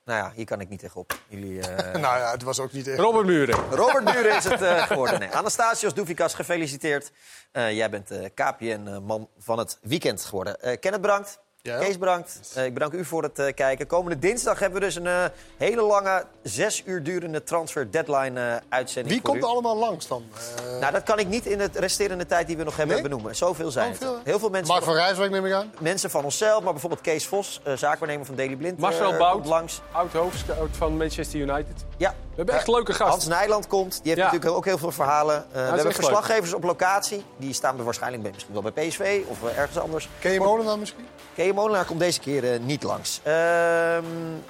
Nou ja, hier kan ik niet tegenop. Jullie, eh, nou ja, het was ook niet echt... Robert Muren. Robert Muren is het eh, geworden. Nee. Anastasios Doufikas, gefeliciteerd. Eh, jij bent de KPN-man van het weekend geworden. Eh Kenneth bedankt. Ja. Kees bedankt. Eh, ik bedank u voor het eh, kijken. Komende dinsdag hebben we dus een eh, hele lange, zes uur durende transfer deadline eh, uitzending Wie voor komt u. er allemaal langs dan? Eh, Nou, dat kan ik niet in de resterende tijd die we nog hebben Nee? benoemen. Zoveel zijn het. Zoveel? Heel veel mensen Mark van, van Rijswijk neem ik aan. mensen van onszelf, maar bijvoorbeeld Kees Vos, eh, zaakwaarnemer van Daily Blind. Marcel eh, Bout. langs. Oud hoofdscout van Manchester United. Ja. We hebben echt leuke gasten. Hans Nijland komt. Die heeft Ja. natuurlijk ook heel veel verhalen. Eh, we hebben verslaggevers op locatie. Die staan er waarschijnlijk bij, misschien wel bij PSV of ergens anders. Ken je Molenaar misschien? Kees Molenaar komt deze keer eh, niet langs. Ehm,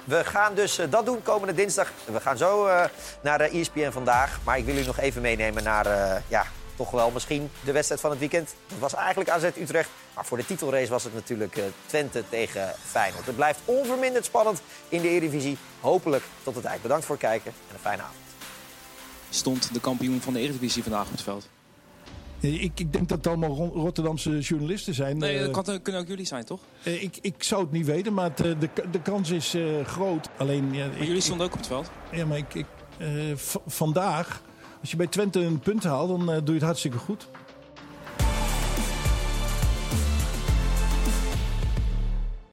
we gaan dus eh, dat doen komende dinsdag. We gaan zo eh, naar de ESPN vandaag. Maar ik wil u nog even meenemen naar ja, toch wel misschien de wedstrijd van het weekend. Dat was eigenlijk AZ Utrecht. Maar voor de titelrace was het natuurlijk Twente tegen Feyenoord. Het blijft onverminderd spannend in de Eredivisie. Hopelijk tot het eind. Bedankt voor het kijken en een fijne avond. Stond de kampioen van de Eredivisie vandaag op het veld? Ik, ik denk dat het allemaal Ro- Rotterdamse journalisten zijn. Nee, Eh, dat kan, kunnen ook jullie zijn, toch? eh, ik, ik zou het niet weten, maar het, eh, de, de kans is eh, groot. Alleen, ja, jullie stonden ook op het veld. Ja, maar ik, ik, eh, vandaag, als je bij Twente een punt haalt, dan eh, doe je het hartstikke goed.